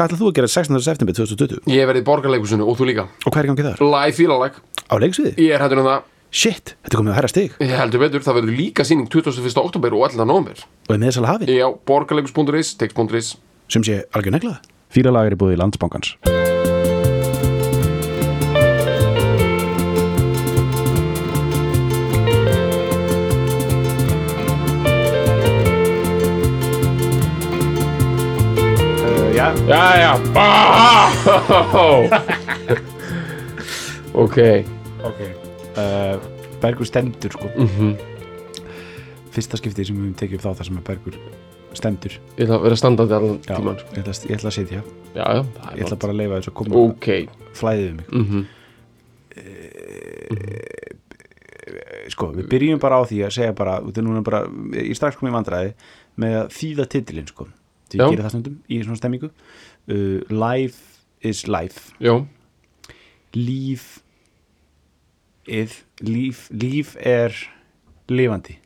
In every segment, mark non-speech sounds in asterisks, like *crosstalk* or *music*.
Hvað ætlað þú að gera 16. september 2020? Ég verið í borgarleikusinu og þú líka Og hvað er í gangi þar? Live fílalag Á leiksviði? Ég er hættur um það Shit, þetta er komið að herra stig Ég heldur betur, það verður líka síning 21. oktober og 11. november Og er meðsala hafið Já, borgarleikus.is, text.is sem sé algjör negla Fýralag er í búið í landsbankans Já, Já, já ah! Ok. Ok. Uh, Bergur stendur sko. Mhm. Fyrsta skiptið sem við höfum tekið upp þá þar sem að Bergur stendur. Ég ætla að vera standandi allan Já, tíman sko. ég ætla, ég ætla að sitja. Já, já, Ég ætla bara að leifa þess að koma Ok. Flæðið um mig. Mm sko, við byrjum bara á því að segja bara, út af núna bara ég er strax komið í vandræði með að þýða titilinn sko, því ég gerir það stundum í svona stemmingu. Uh, Life is life. Já, líf ið, líf, líf er lifandi.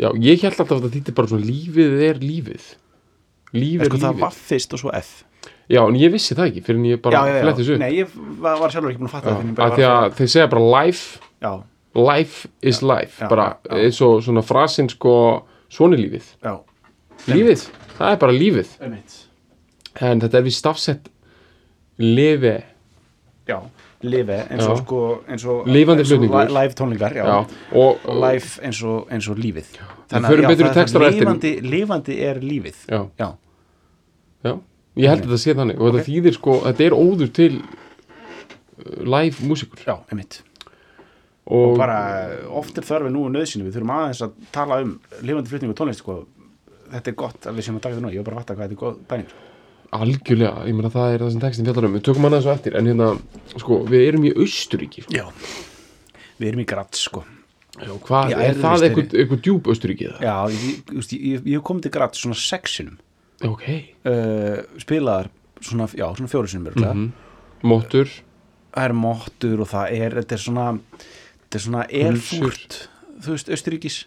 Já, ég held alltaf að þetta þýtti bara svona lífið er lífið. Lífið er sko, það lífið. var fyrst og svo F. Já, en ég vissi það ekki fyrir en ég bara fletti þessu upp. Nei, ég var, sjálfur ekki búin að fatta Já, það bara því að þeir segja bara life já, life is life. bara eins og svona frasin sko svona er lífið. Já, lífið, það er bara lífið. En þetta er við stafsett lifi. Já, lifi eins og Já. sko eins og, eins og live tónlingar, já, og, og life eins og, eins og lífið. Á eftir. lifandi, lifandi er lífið. Já, já, já, ég held að þetta sé þannig. Og þetta þýðir sko, þetta er óður til uh, live músikur. Já, einmitt. Og, og bara oft er þörfið nú og nöðsinu við þurfum aðeins að tala um lifandi flutningu tónlist sko. Þetta er gott að við séum að taka þetta nú ég var bara að fatta hvað þetta er góð bæning sko. algjörlega, ég meina það er það sem textin fjallar um. Við tökum hann aðeins á eftir, en hérna sko, við erum í Austuríki sko. já, við erum í gratt sko. já, hvað, Já, er það? Eitthvað, eitthvað djúb Austuríki það? já, ég, ég, ég, komið til gratt svona sexinum ok, uh, spilaðar svona, já, svona fjóru sinum mm móttur það er móttur og það er þetta er svona þetta er svona erfúrt þú veist, Austuríkis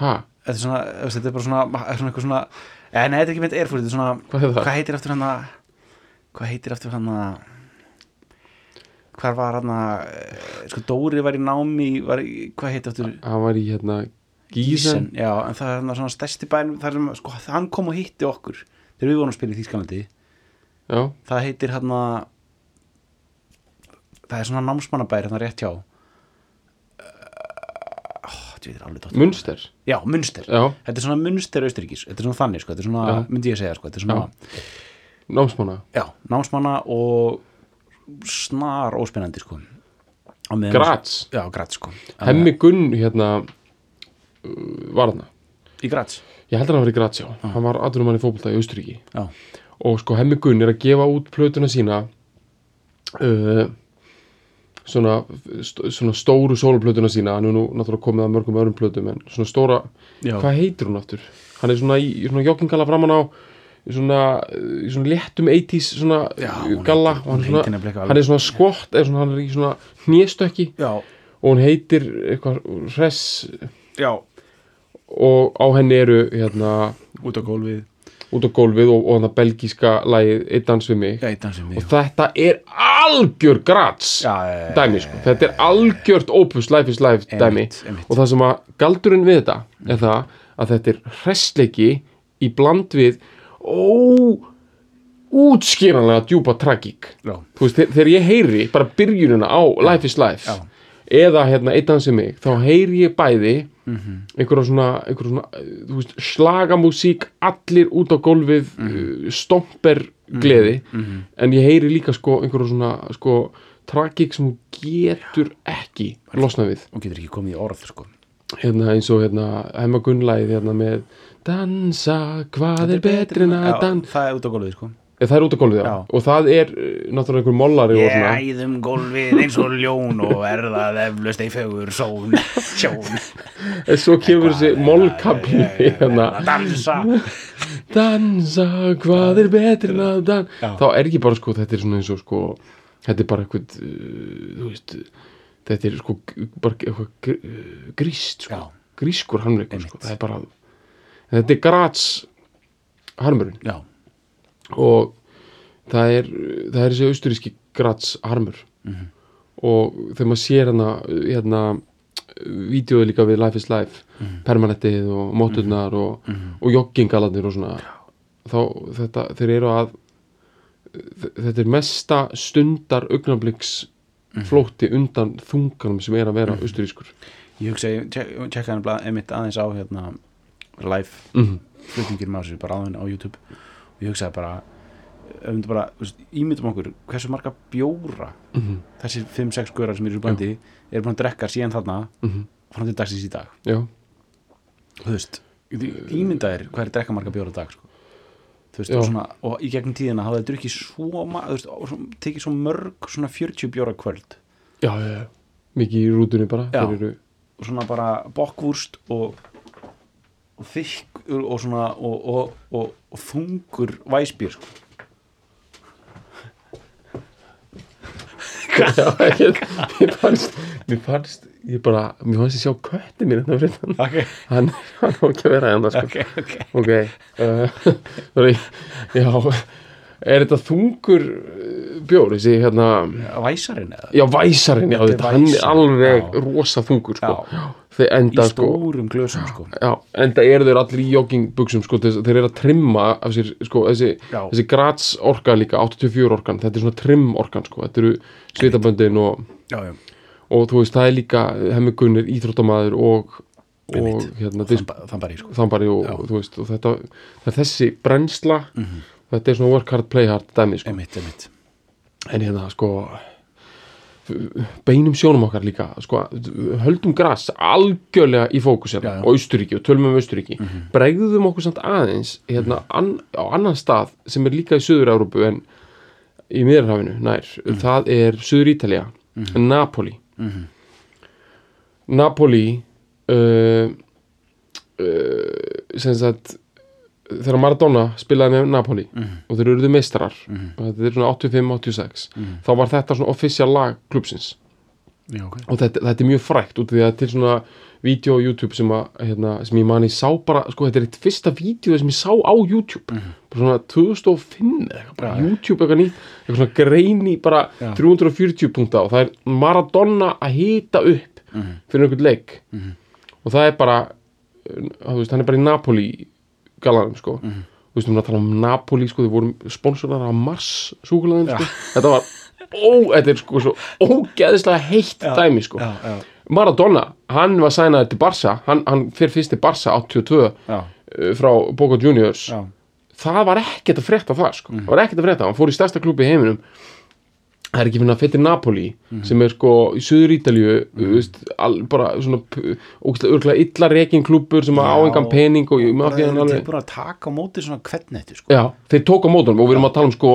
ha, þetta er svona, þetta er bara svona, er svona eitthvað svona eh, nei, þetta er ekki meint erfúrt, þetta er svona Hvað er hvað heitir eftir hann að hvað heitir eftir hann að hvar var hann að sko Dóri var í námi var, í- hvað heitir eftir hann var í hérna Gísen, já, en það er hann svona stærsti bæn þar sem, sko, hann kom og hitti okkur þegar við vorum að spila í Þýskalandi. Já, það heitir hann að það er svona námsmannabæri hann rétt hjá alveg dótt Munster já, Munster, já, þetta er svona Munster Austuríkis þetta er svona þannig, sko, þetta er svona, Já. myndi ég segja sko, svona, námsmanna? Já, námsmanna og snar óspennandi, sko. Graz, já, Graz, sko. Hemmi Gunn hérna uh, var hana í Graz, ég heldur að hann var í Graz, já, hann var aðurum hann í fótbolta í Austuríki já, og sko Hemmi Gunn er að gefa út plötuna sína uh, svona, st svona stóru sóluplötuna sína, hann er nú náttúrulega komið að mörgum öðrum plötum en svona stóra, já, hvað heitir hún aftur? Hann er svona í, í svona joggingalla framan á í svona, í svona léttum 80s svona Já, galla heitir- og hann, svona, heitir hann er svona skott eða svona, hann er í svona hnéstökki. Og hún heitir eitthvað hress já. og á henni eru hérna út á gólfið, út á gólfið og, og hann belgíska lagið Eitt dans við mig. Já, í dansum og þetta er algjör grats já, já, dæmi sko, þetta er algjört opus life is life dæmi. Einmitt, einmitt. og það sem að galdurinn við þetta er það að þetta er hressleiki í bland við ó útskýranlega djúpa tragík. Veist, þe- þegar ég heyri bara byrjunina á life is life eða hérna eitt dansi mig þá heyri ég bæði Einhverja svona, einhverja svona uh, þú veist, slagamúsík allir út á gólfið Mhm. uh, stomper gleði. En ég heyri líka sko einhverja svona sko tragík sem þú getur ekki losna við. og getur ekki komið í orð, sko. Hérna eins og hérna hemma gunnlæð hérna með dansa, hvað er betri en að dansa það er út á gólfið, sko það er út á gólfið, já. Já. og það er uh, náttúrulega einhver mollari og Ég svona æðum gólfið eins og ljón og verðað eflaust ei fegur són, sjón en svo kemur þessi mollkabli hérna dansa dansa, hvað er betri en að dansa þá er ekki bara sko, þetta er svona eins og sko þetta er bara eitthvað uh, þú veist, þetta er sko bara eitthvað gr uh, gríst sko, grískur harmleikur sko, það er bara þetta er grats harmurinn Já, og það er, það er þessi austuríski grats harmur. Og þegar maður sér hana hérna, vídeoði líka við Life is Life permanentið og móturnar og, og joggingalarnir og svona þá þetta, þeir eru að þetta er mesta stundar augnabliks flótti undan þunganum sem er að vera austurískur. Ég hugsa, ég tjekka hann einmitt aðeins á hérna live mm flutningir með þessu bara henni á YouTube ég hugsaði bara bara, ímyndum okkur hversu marga bjóra -hmm. þessi 5-6 guðrar sem eru í bandi eru búin að drekka síðan þarna Mm fram til dagsins í dag. Já, þú veist, ímyndaðir hvað er drekka marga bjóra dag sko. þú veist, og, svona, og í gegnum tíðina hafa þeir drukkið svo, ma- þú veist, og svo, tekið svo mörg svona 40 bjóra kvöld. Já, já mikið í rútunni bara Já. eru, og svona bara bokkvúrst og, og þykk og svona og, og, og, og þungur væsbýr sko. já, ég, mér fannst mér fannst, ég bara mér fannst ég sjá kötti mér þetta fyrir hann má ekki að vera hérna sko. ok, ok. Ok uh, *laughs* sorry, já er þetta þungur uh, bjór þessi hérna væsarinn eða? já, væsarinn, já, Þetta hann er alveg já. rosa þungur sko. Já. þeir í enda sko stórum glösum sko. Já, enda eru þeir allir í joggingbuxum sko, þeir eru að trimma af sér sko, þessi, þessi grats orka líka 84 orkan, þetta er svona trim orkan sko, þetta eru svitaböndin og, og þú veist, það er líka hemmigunir, íþróttamaður og, og hérna, í sko. þambari og, þú veist, og þetta þessi brennsla þetta er svona work hard, play hard dæmi sko. emitt, emitt en hérna sko beinum sjónum okkar líka sko, höldum gras algjörlega í fókus hérna, og Austuríki og tölum um Austuríki bregðum okkur samt aðeins hérna, an, á annan stað sem er líka í Suður-Európu en í Miðarhafinu nær, það er Suður-Ítalía Napoli. Napoli uh, uh, sem sagt þegar Maradona spilaði með Napoli og þeir eruðu meistarar og þetta er svona 85-86 þá var þetta svona official lag klubsins já, ok. Og þetta, þetta er mjög frækt út af því að til svona vídeo á YouTube sem, að, hérna, sem ég mani sá bara, sko þetta er eitt fyrsta vídeo sem ég sá á YouTube. Bara svona 2005 eða eitthvað, bara já. YouTube eitthvað nýtt, eitthvað svona greini bara Já. 340 punta og það er Maradona að hita upp fyrir einhvern leik. Og það er bara uh, þú veist, hann er bara í Napoli galanum sko. Þú veist, við erum að tala um Napoli sko, þau vorum sponsorar af Mars súkulæðin sko. þetta var, ó, þetta er sko svo ógeðislega heitt Já. dæmi sko. já, já, Maradona, hann var sænaður til Barca. Hann, hann fyrir fyrst til Barca 82 uh, já, frá Boca Juniors. Já. það var ekkert að frétta það sko. það var ekkert að frétta, hann fór í stærsta klubbi í heiminum það er ekki að fyrir Napoli sem er sko í Suður Ítalíu mm. al, bara svona örgulega illa rekin klubur sem að á Já, engan pening og ég bara þeir alveg að taka á móti svona hvernetti sko. já, þeir tók á mótunum og við erum að tala um sko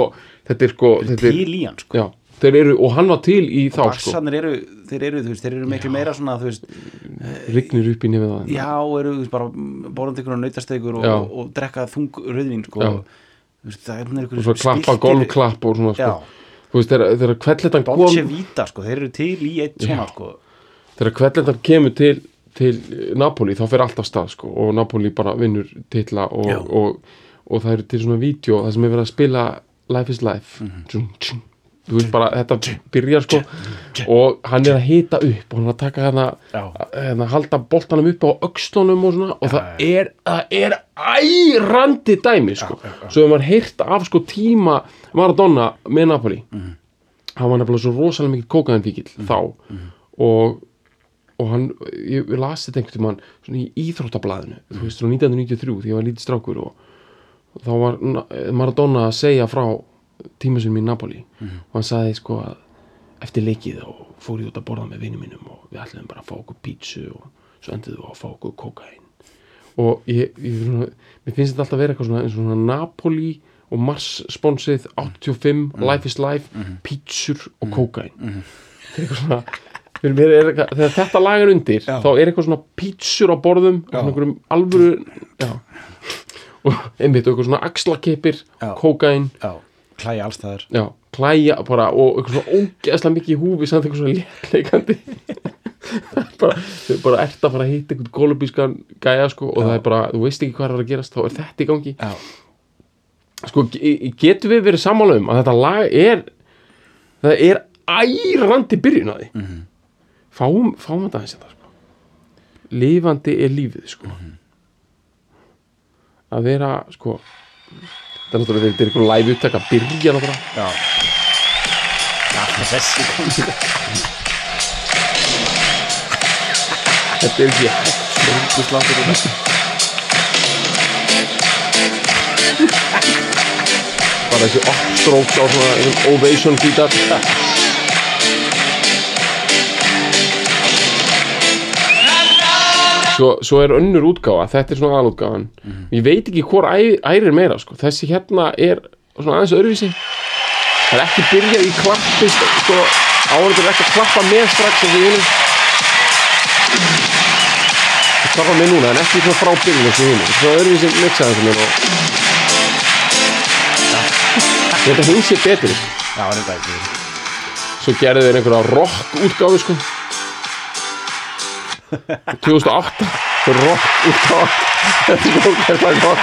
þetta er sko þetta er, til í hann sko. já, eru, og hann var til í þá sko, eru, þeir eru, veist, þeir eru miklu meira svona, veist, rignir upp í nefið það já, eru, veist, bara borðandi ykkur og nautastegur og, Já. og, og drekka þung rauðvín, sko Já. Veist, það er ykkur og svo klappa golfklapp og svona sko. Þú veist, þegar, kvelletan kom Dolce Vita, sko, þeir eru til í eitt svona, sko þegar kvelletan kemur til, til Napoli þá fer allt af stað sko, og Napoli bara vinnur titla og, Já. og, og það eru til svona vídeo það sem er verið að spila Life is Life Mhm. tjum, tjum. Þú veist bara, þetta byrjar sko. og hann er að hita upp og hann er að taka hérna, hérna halda boltanum upp á öxlunum og svona. Og það er, það er ærandi dæmi sko, svo hefur maður heyrt af sko tíma Maradona með Napoli Mhm. hann var nefnilega svo rosalega mikið kókaðinfíkil þá. og, og hann, ég, ég las þetta einhvern tímann svona í íþróttablaðinu þú veist, frá 1993 því ég var lítið strákur og, og þá var Na- Maradona að segja frá tíma sinum í Napoli. Og hann sagði sko að eftir leikið og fór ég út að borða með vinum mínum og við ætlum bara að fá okkur pítsu og svo endur við að fá okkur kókain og ég, ég mér finnst þetta alltaf að vera eitthvað svona, svona Napoli og Mars sponsið 85, Life is Life pítsur og kókain *laughs* þetta er eitthvað svona er eitthvað, þegar þetta lag er undir Já. þá er eitthvað svona pítsur á borðum og einhverjum alvöru já. *laughs* og einmitt eitthvað svona axlakippir, Já. kókain klæja allstæðar já, klæja bara og eitthvað svona ógeðslega mikið í húfi samt eitthvað svona léttleikandi *laughs* bara, þau bara ert að fara að hitta einhvern kólubískan gæja sko og Já. það er bara, þú veist ekki hvað er að gerast þá er þetta í gangi Já, sko, ge- getum við verið sammála um að þetta lag er það er ærandi byrjun á því Mhm. fáum, fáum þetta aðeins þetta sko. lifandi er lífið sko. Mhm. að vera sko þetta er náttúrulega þetta er einhvern live upptak að byrja náttúrulega Já. Þessi kom sko þetta er ekki og þetta bara þessi upstrokes á svona ovation gítar svo, svo er önnur útgáfa þetta er svona aðalútgáfan ég veit ekki hvor æ, ærir meira sko. þessi hérna er svona aðeins öðruvísi. Það er ekki byrjað í klappi sko, áhverjum er ekki að klappa með strax það klappa með núna en ekki svona frá byrjun svona öðruvísi mixaði sem er og Ég held að hún sé betri. Já, þetta ekki. Svo gerðu þeir einhverja rock útgáfu sko 2008 Svo rock útgáfa Þetta er ógæðslega gott.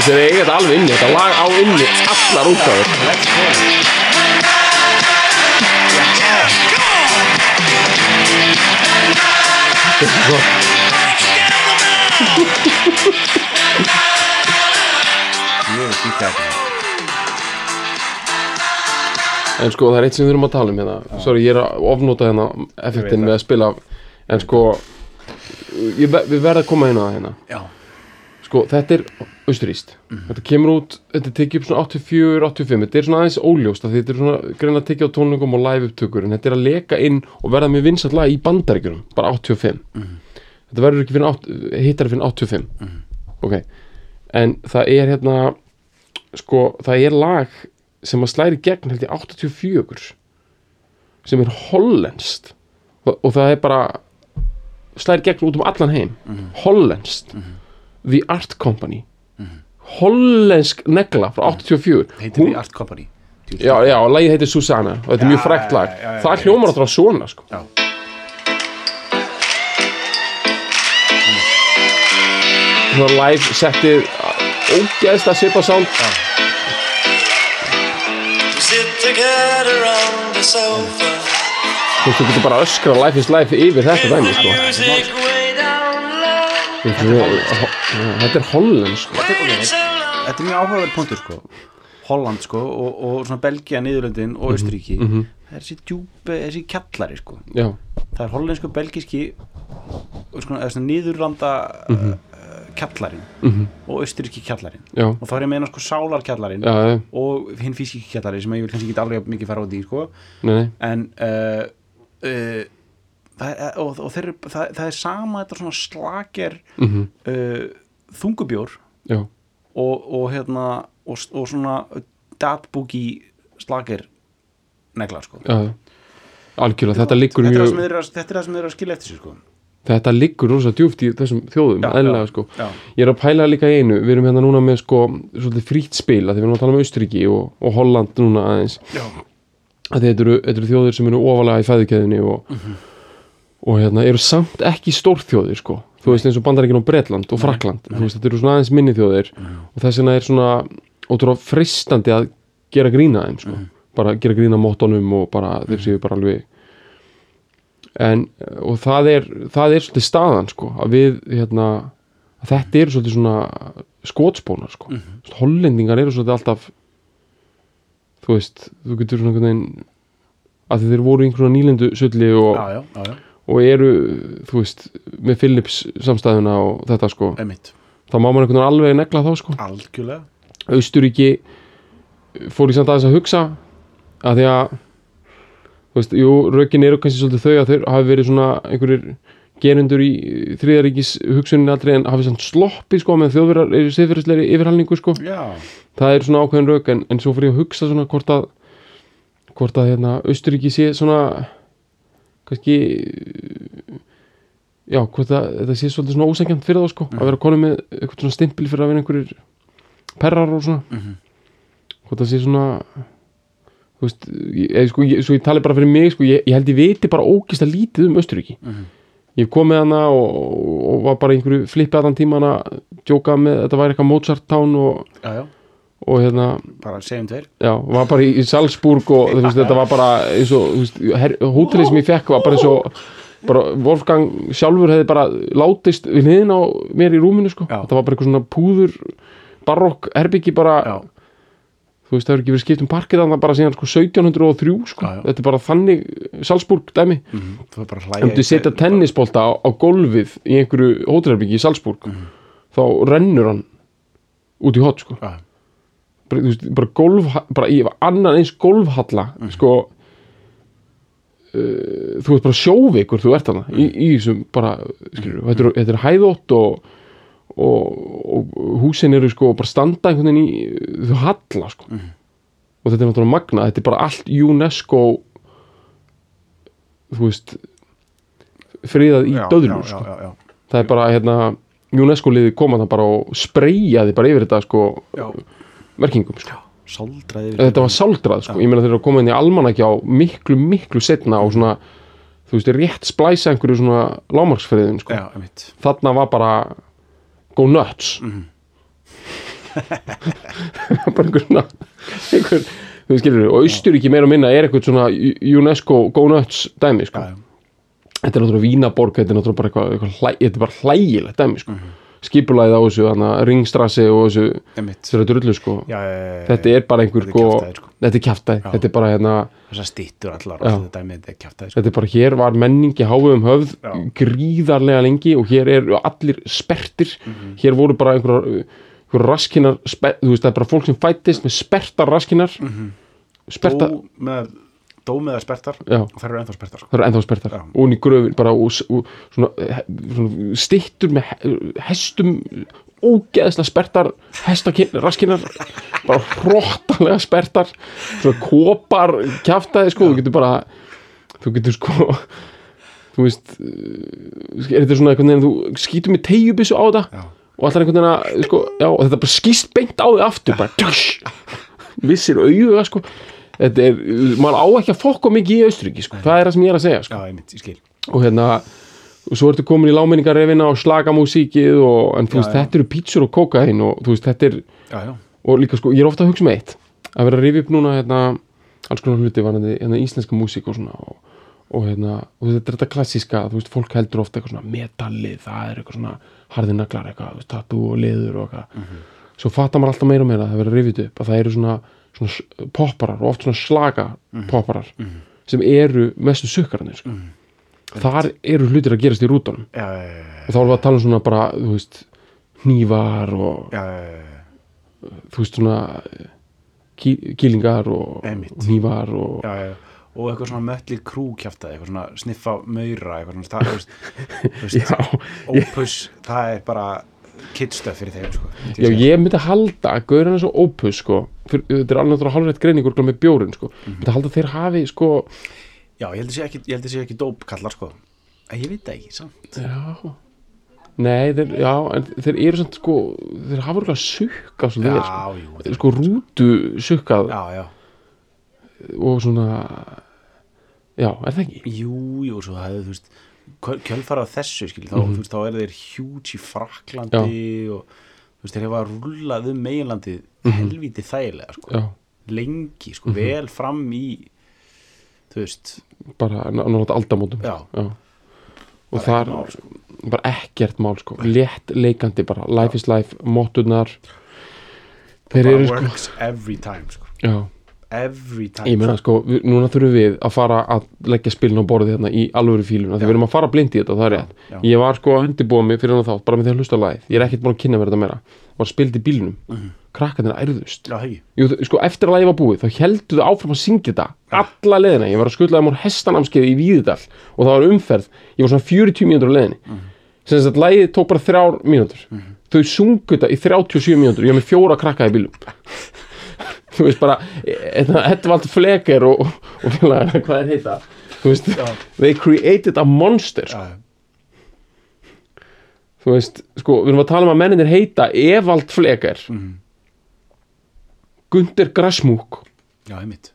Þetta er eigið alveg inni Þetta lag á inni allar útgáfur. Let's go. Þetta er svo Ég er fínt þetta En sko það er eitt sem við þurfum að tala um hérna. Sorry, ég er að ofnóta hérna effektin með að spila. En sko ég, ve- Við verðum að koma á það hérna. Já. Sko þetta er austuríst Þetta kemur út, þetta tekið upp svona 84, 85 Þetta er svona aðeins óljóst að Þetta er svona greina að tekið á tónlingum og live upptökur. En þetta er að leka inn og verða með vinsall lag í bandaríkjunum Bara 85 Þetta verður ekki fyrir, átt- hittari fyrir 85 Ok. En það er hérna Sko það er lag sem að slæri gegn held ég 84 sem er hollenskt og, og það er bara slæri gegn út um allan heim. Hollenskt The Art Company. Hollensk negla frá 84 Heitir því Art Company. Já, já, og lagið heitir Susanna. Og þetta er Já, mjög frækt lag. já, já, já, það ég hljómar alltaf svona sko. Já. svona live settið Sit together on the sofa. Þú veist, þú getur bara öskra life is life yfir þetta dæmi sko. Þetta er hollensk sko. Þetta er mjög áhugaverð punktur sko. Holland sko og, og svona Belgia, Niðurlöndin og Östuríki Það er þessi djúpi, þessi kjallari sko. Já, Það er hollensku, belgiski og sko, eða svona Niðurlanda mm kjallarin og Östuríki kjallarin já, og þá er ég að meina sko sálarkjallarin já, já, og hinn físki kjallari sem ég vil kannski ekki alveg mikið fara út í sko. Nei, nei. En uh, uh, það, og, og þeir, það, það er sama þetta svona slager mm uh, þungubjór já, og, og hérna og, og svona datbúki slager neglar sko. Já, algjörlega, þetta þetta, að- þetta er það sem þeir eru að skilja eftir sig sko þetta liggur rosa djúft í þessum þjóðum eðlilega sko. já, ég er að pæla líka einu, við erum hérna núna með sko frýtt spil, að því við erum að tala um Austuríki og, og Holland núna aðeins. Já, að þetta eru, eru þjóðir sem eru ofalega í fæðikeðinni og, og hérna eru samt ekki stórþjóðir sko, þú veist eins og Bandaríkin og Bretland og Frakland, þú veist þetta eru svona aðeins minni þjóðir og þess vegna er svona ótrúlega freistandi að gera grína þeim sko, bara gera grína móttonum og bara þeir séu bara alveg en og það er það er svolítið staðan sko að við hérna að þetta eru svolítið svona skotspónar sko. Mm hollendingar eru svolítið alltaf þú veist, þú getur svona veginn að þeir voru einhverjum nýlendu sulli og, já, já, já, og eru þú veist, með Philips samstæðuna og þetta sko, emitt þá má maður einhvern veginn alveg negla þá sko, algjörlega. Austuríki fór í samt aðeins að hugsa að því að þú veist, jú, rökin eru kannski svolítið þau að þeir hafi verið svona einhverjir gerendur í þriðaríkis hugsunin aldrei en hafi samt sloppið sko með þjóðverðar siðferðislegri yfirhalningu sko. Já, það er svona ákveðin rauk en, en svo fyrir ég að hugsa svona hvort að hvort að hérna Austuríki sé svona kannski já, hvort að þetta sé svolítið svona ósengjant fyrir þá sko, að vera konum með eitthvað svona stimpil fyrir að vera einhverjir perrar og svona. Mhm. hvort að sé svona þú veist, ég, sko, ég, svo ég tali bara fyrir mig sko, ég, ég held ég viti bara ógist að lítið um Östuríki Mhm. ég kom með hana og, og var bara einhverju flippi allan tíman að djóka með, þetta væri eitthvað Mozart Town og, já, já, og hérna bara segjum tveir já, var bara í, í Salzburg og þú veist, þetta var bara eins og þú veist, hótelið sem ég fekk var bara eins og bara Wolfgang sjálfur hefði bara látist við hliðin á mér í rúminu sko. Já. þetta var bara eitthvað svona púður barokk herbyggi bara já, þú veist það hefur ekki verið skipt um parkið þannig bara síðan sko 1703 sko. Já, já. þetta er bara þannig Salzburg dæmi. Mhm, þú er bara að þú setja tennisbolta á, á gólfið í einhverju hótelherbyggi í Salzburg þá rennur hann út í hot sko. Já, bara, veist, bara golf bara í annan eins golfhalla sko uh, þú veist bara sjóveikur þú ert hana í, í þessum bara skilur, þetta, er, er hæðótt og, og, og húsin eru sko bara standa einhvern veginn í þú halla sko. Og þetta er náttúrulega magna, þetta er bara allt UNESCO þú veist friðað í já, döðlur já, sko. já, já, það er bara hérna UNESCO liði koma það bara og spreyjaði bara yfir þetta sko já, merkingum sko. Sáldraði þetta var sáldrað sko, ég meina þeir eru að koma inn í almanaki á miklu, miklu setna og svona, þú veist, rétt splæsa einhverju svona lámarksfriðin sko. já, einmitt. Þarna var bara go nuts Mhm. *laughs* bara einhver svona einhver, þú skilur og Austuríki meira og minna er eitthvað svona UNESCO go nuts dæmi sko. já, já, þetta er náttúrulega Vínaborg, þetta er náttúrulega bara eitthvað, eitthvað hlæ, þetta er bara hlægilegt dæmi sko. Mhm. Skipulæði á þessu, ringstrassi og þessu, einmitt þessu drullu sko. já, já, já, já, þetta er bara einhver Þetta er sko, sko. þetta er Já. þetta er bara hérna þessar stýttur allar Já. og þetta dæmi þetta er kjáftæði sko. þetta er bara hér var menningi háum höfð Já. gríðarlega lengi og hér eru allir spertir Mhm. hér voru bara einhverjar einhver raskinar, spe, þú veist það er bara fólk sem fættist með spertar raskinar sperta, dó með dó með að spertar Já. og þær eru ennþá spertar sko. það eru ennþá spertar Já. og hún í gröfin bara og, og svona, svona stittur með he- hestum ógeðslega spertar raskinar bara hróttalega spertar svona kopar kjaftaði sko, þú getur bara þú getur sko þú veist uh, er þetta svona einhvern veginn þú skýtur með tegjubissu á þetta Já. og allar einhvern veginn að sko, já, og þetta bara skýst beint á þig aftur bara tjúsh, vissir auðuga sko er, maður á ekki að fokka mikið í Austuríki sko, það er það sem ég er að segja sko. Já, skil. Og hérna og svo ertu komin í láminningarefina og slaga músíkið og, en þú veist, já. þetta eru pítsur og kókain og þú veist, þetta er, já, já, og líka sko, ég er ofta að hugsa með eitt að vera að rifja upp núna hérna, alls konar hluti varandi hérna, íslenska músík og svona og, og hérna, og þetta er þetta klassíska þú veist, fólk heldur ofta eitthvað svona metallið það er eitthvað svona harðinaglar eitthvað, tattoo og leður og eitthvað. Svo fattar maður alltaf meira og meira að það vera þetta upp að það eru svona, popparar og oft svona slaga popparar sem eru mestu sukkarnir sko. þar eru hlutir að gerast í rútunum. Já, já, já, já, og þá erum við að tala um svona bara, veist hnífar og já, já, já, þú veist svona ký, kýlingar og, og hnífar og já, já. og eitthvað svona mötlir krú kjáftæði eitthvað svona sniffa maura eitthvað svona, það, veist, veist *laughs* já, Opus, það er bara kiddstöð fyrir þeim sko, já, ég myndi halda að gauður hann svo opus sko, fyrir, þetta er alveg náttúrulega hálfrætt greiningur með bjórin sko, myndi halda að þeir hafi sko, já, ég held að sé ekki, ég held að sé ekki dópkallar sko. En ég veit það ekki, samt. Já. Nei, þeir, já, en þeir eru svona sko, þeir hafa örgulega sukkað svo þeir, sko, jú, sko rútu sukkað. Já, já, og svona já, er það ekki? jú, jú, svo það hefði, þú veist kjölfara þessu, skil, þá, Mhm. þú veist, þá er þeir hjúts í Fraklandi og þú veist, þeir hefa rullað um meginlandið helvíti þægilega, sko, Mhm. já, lengi, sko, vel fram í þú veist, bara náttúrulega aldamótum. Já. Og Bara þar ekkert mál, sko. bara ekkert mál sko. Létt leikandi bara, life is life, mottunar þeir eru sko works every time, sko. Já, every time. Ég meina sko, við, núna þurfum við að fara að leggja spilin á borðið hérna í alvöru fíluna því við erum að fara blind í þetta, það er rétt. ég var sko að undirbúa mig fyrir hann þátt bara með því að hlusta lagið, ég er ekkert búin að kynna mér þetta meira. Var spild í bílnum, mm -hmm. krakkarnir ærðust. Já, hegi, Jú, þau- sko, eftir að lagið var búið, þá heldur þau áfram að syngja þetta alla leðina, ég var að skuttlaði múr hestanamskeið í Víðidal og það var umferð. Ég var svona 40 mínútur á leðinni mm sem þess að lagið tók bara þrjár mínútur. Þau sungu þetta í 37 mínútur. Ég var með fjóra krakka í bílum þú veist bara Edvald Fleger og, og félagar, hvað er heita? Þú veist, they created a monster sko. já, þú veist, sko, við erum að tala um að menninir heita Evald Fleger Mhm. Gunder Grasmúk já, einmitt.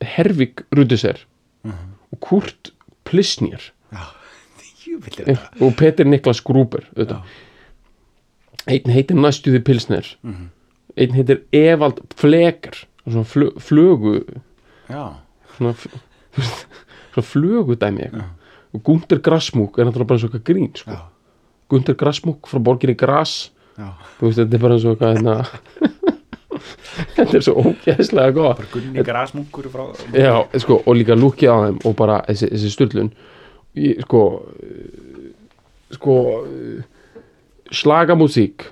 Hervik Rudiser og Kurt Plisnir Jöfull *laughs* er þetta. og Peter Niklas Gruber einn heitir næstuði Pilsner einn heitir Evald Fleker. Svona flu, flugu Já, svona, *laughs* svona flugudæmi eitthvað. og Gunther Grassmúk er náttúrulega bara eitthvað grín sko. Gunther Grassmúk frá borginni Grass veist, þetta er bara eitthvað hérna *laughs* þetta er svo ógæðslega gott. Gunni Grasmunkur frá Já, sko, og líka lúkið á þeim og bara þessi, þessi styrlun ég, sko sko slagamúsík.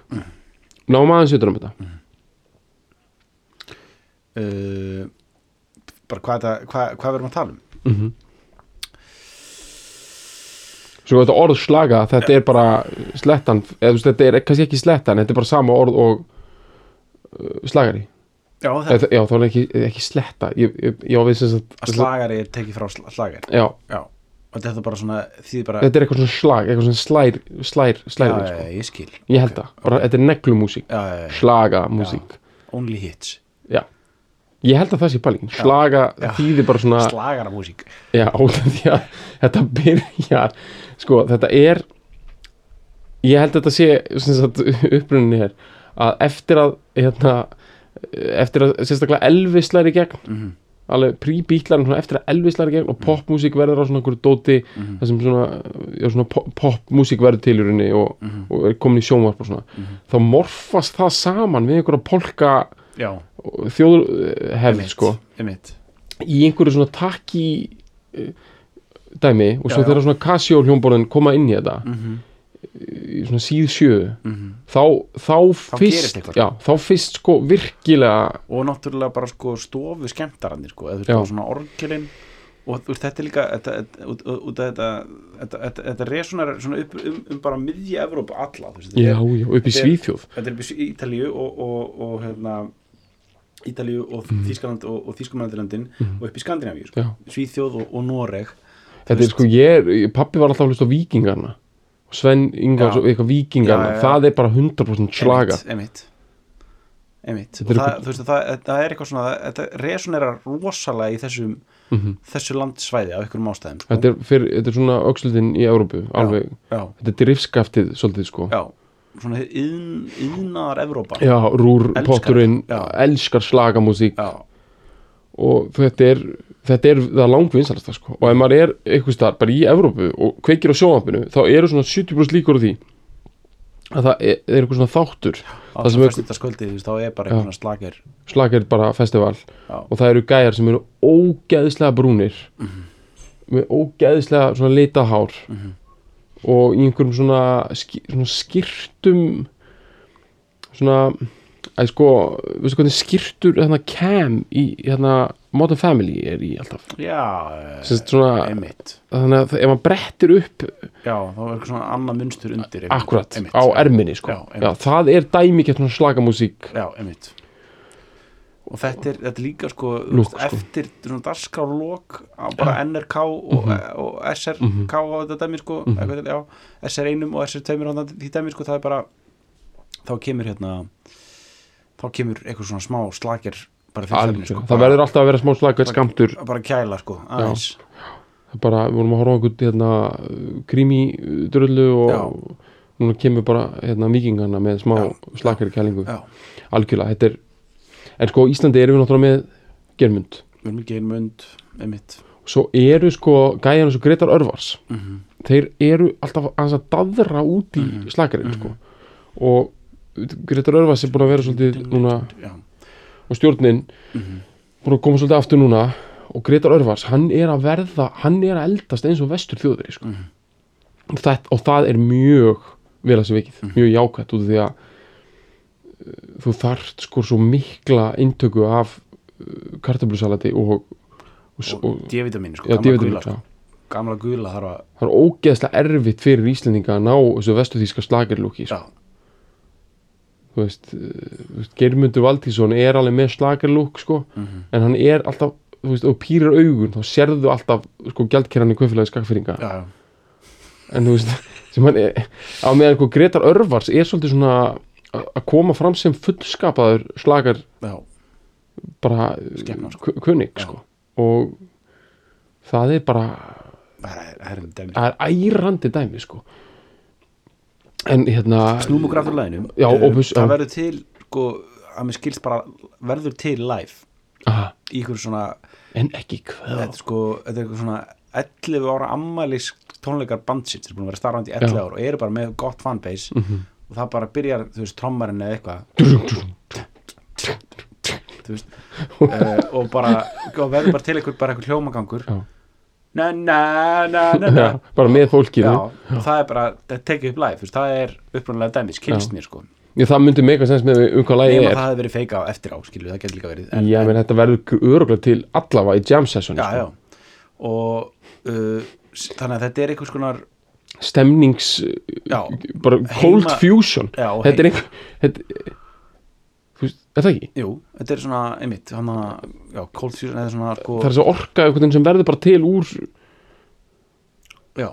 Náum aðeins utan um þetta uh, Bara hvað, þetta, hvað, hvað verðum að tala um? Svo þetta orð slaga, þetta er bara slettan, eða þetta er kannski ekki slettan, þetta er bara sama orð og uh, slagari. Já, þetta Eða, já, er ekki, ekki sletta. Ég, ég, ég sagt, að slagari er tekið frá sl- slagari já, Já, og þetta er bara svona því bara þetta er eitthvað svona slag, eitthvað svona slær, slær, slær, Já, sko. ég skil Ég held það, bara, þetta er neglumúsík, slagamúsík. only hits. Ég held að það sé pælingin. Slaga Já. þýðir bara svona, Slagara músík já, *laughs* því að þetta byrjar, sko, þetta er, ég held að þetta sé, upprunin er að eftir að, hérna, eftir að sérstaklega Elvis læri í gegn Mhm. alveg príbítlarinn eftir að Elvis læri í gegn og popmúsík verður á svona einhverju dóti Mhm. það sem svona, já, svona pop- popmúsík verður til í rauninni og, Mhm. og er komin í sjónvarp og svona þá morfast það saman við einhverja polka Já, þjóðhefð sko Emitt í einhverju svona takki eh, dæmi og svo Já, já. þegar svona Casio hljómborðin koma inn í þetta Mhm. í svona síð sjö Mhm. þá, þá, gerist fyrst eitthvað. já, þá fyrst sko virkilega Og náttúrulega bara sko stofu skemmtarannir sko eða þú veist Já. svona orgelin og þetta er líka þetta, upp um, um bara miðja Evrópu alla þetta já, er- já, upp í Svíþjóð þetta er upp í Ítalíu og, og, og hérna Ítalíu og Þískaland og, og Þískumlandilöndin og upp í Skandinavíu sko. Svíþjóð og, og Noreg. Þetta er sko, ég pappi var alltaf að hlusta á vikingarna og Sven Ingvars Já. og eitthvað vikingarna, Já, já, já. það er bara 100% slaga. Einmitt. Þetta Og það, þú veist, það, það er eitthvað svona þetta resonerar rosalega í þessum þessu landsvæði af einhverjum ástæðum sko. Þetta er, fyrir, þetta er svona öxlutin í Európu alveg, þetta er drifskaftið svolítið sko. Já, svona yðn, yðnaðar Evrópa. Já, rúr Elskar potturinn já. elskar slagamúsík og þetta er þetta er það langvinnsalasta sko. Og ef maður er eitthvað starf bara í Evrópu og kveikir á sjónvampinu þá eru svona 70% líkur á því að það er, er eitthvað svona þáttur. Það sem er veist, þá er bara eitthvað svona slagir. Slagir bara festival. Já. og það eru gæjar sem eru ógeðslega brúnir. Með ógeðslega svona litahár og í einhverjum svona, svona skýrtum svona að sko, veistu hvernig skýrtur hérna cam í hérna Modern Family er í alltaf já, svona, einmitt þannig að ef maður brettir upp já, þá er eitthvað svona annað munstur undir einmitt. akkurat einmitt. á erminni sko. Já, já, það er dæmikett svona slagamúsík já, einmitt og þetta er, þetta er líka sko, Lúk, veist, sko. eftir á bara NRK og, og SRK á þetta dæmi sko, mm -hmm. já, SR1 og SR2 á því dæmi sko, það er bara þá kemur hérna þá kemur eitthvað svona smá slagir bara fyrir þörfni, Algjörlega. það verður alltaf að vera smá slagveit skamtur bara, bara kæla sko, aðeins. Bara, við vorum að horfa einhvern hérna, krími drullu og Já. núna kemur bara hérna, vikingana með smá slakari kælingu algjörlega, þetta er en sko Íslandi erum við náttúrulega með germund við erum ekki einmund einmitt. Svo eru sko gæjan eins og Gretar Örvars. Mhm. þeir eru alltaf að daðra út í slakarinn sko. Og Gretar Örvars er búin að vera svolítið núna já, og stjórnin búin að koma svolítið aftur núna. Og Gretar Örvars, hann er að verða hann er að eldast eins og vestur þjóðveri sko. og, það, og það er mjög vel að sér vikið, mjög jákvætt út af því að þú þarft sko svo mikla intöku af uh, kartablusalati og, D-vitamin sko, já, gamla gula sko. gamla gula þarf að það er ógeðslega erfitt fyrir Íslendinga að ná þessu vestuþíska slagerlúki sko. þú veist, uh, Geirmundur Valdísson er alveg með slagerlúk sko, Mhm. en hann er alltaf þú veist, og pýrir augun, þá sérðu alltaf sko gjaldkerran í kvöfélagi skakfyrringa já, já, en þú veist, *laughs* sem hann er á meðan sko Gretar Örvars er svolítið svona að koma fram sem fullskapaður slagar já, bara Skepna, sko. ku- kunning sko. og það er bara það er, það er dæmi það er ærandi dæmi sko. En hérna snúm og graftur læginum Já, Opus, það verður til sko, að mér skilst bara verður til live aha, í ykkur svona en ekki hvað? Þetta, er sko, þetta er eitthvað svona 11 ára ammælis tónleikar bandsins sem er búin að vera starfandi í 11 Já. ára og eru bara með gott fanbase. Mhm. Og það bara byrjar, þú veist, trommarinn eða eitthvað. Þú veist uh, og bara, og verður bara til eitthvað bara eitthvað hljómagangur. Na na na na na. Bara með fólkinu Já, það er bara, það tekið upp live þú veist, það er upprunalega dæmis, kynst mér sko. Já, það myndi mega sens með um hvað nema er. það hefði verið feika á eftir á, skilju, það getur líka verið Já, menn þetta verður öruglega til allavega í jam session já, já. Og uh, þannig að þetta er einhvers konar stemnings já, bara cold Heima- fusion. Já, þetta er einhver þetta, þú veist, er það ekki? jú, þetta er svona einmitt, hann að, já, cold fusion eða svona, sko, það er svo orka veginn sem verður bara til úr já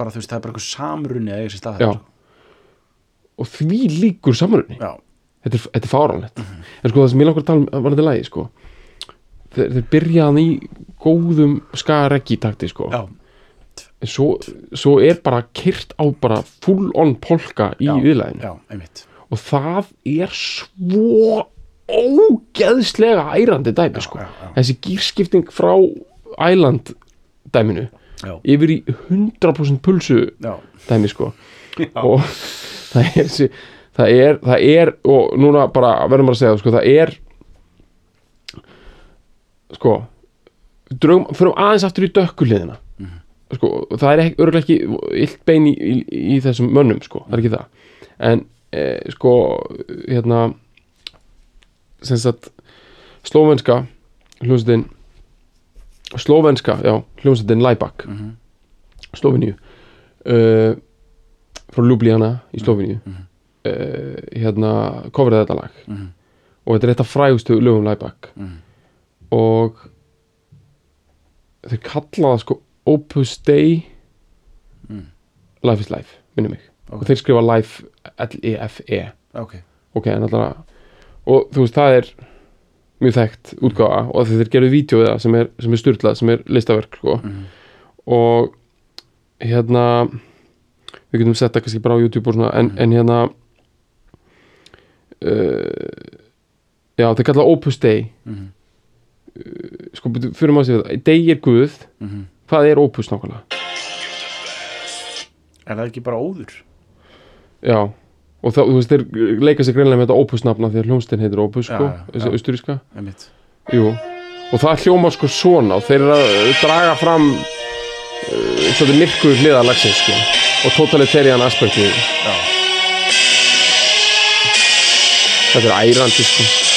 bara þú veist, það er bara eitthvað samrunni að eiga sér stað Já. þarna, og því líkur samanrunni sko. já, þetta er, er fáranlegt en sko það sem ég langar að tala um var þetta lagi sko þeir, þeir byrjaðan í góðum skareggi takti sko. Já, svo, svo er bara kyrt á bara full on polka í já, viðlæðinu já, og það er svo ógeðslega ærandi dæmi sko. já, já. þessi gýrskipting frá Island dæminu já, yfir í 100% pulsu já, dæmi sko. Já, og það er, þessi- það er það er og núna bara verðum bara að segja það, sko, það er sko drögum, fyrir aðeins aftur í dökkuliðina. Sko, það er örgulega ekki illt bein í, í, í þessum mönnum sko, það er ekki það en e, sko hérna sem sagt slóvenska hljómsveitin slóvenska, já, hljómsveitin Læbak Mhm. Slóveníu uh, frá Ljubljana í Mhm. uh, hérna coverið þetta lag Mhm. og þetta er eitt af frægustu lögum Læbak Mhm. og þeir kalla það sko Opus Dei Mm. Life is Life, minnum mig Ok. og þeir skrifa Life L-E-F-E ok, ok, alltaf og þú veist, það er mjög þekkt útgáfa og þeir gerðu vídeo það sem er, sem er styrlað, sem er listaverk sko. Mhm. og hérna við getum sett það kannski bara á YouTube og svona en, en hérna uh, já, þeir kalla Opus Dei Mhm. sko, byrju, fyrir maður að segja það Dei er Guð, Mhm. Hvað er Opus nákvæmlega? er það ekki bara óður? Já, og þá, þú veist, þeir leika sig greinlega með þetta Opus nafna því að hljómsdinn heitir Opus, sko, þessi austuríska. Einmitt. Jú, og það hljóma sko svona og þeir eru að draga fram uh, svolítið myrkur hliðalagsins sko og totalitarian aspekti já, þetta er ærandi sko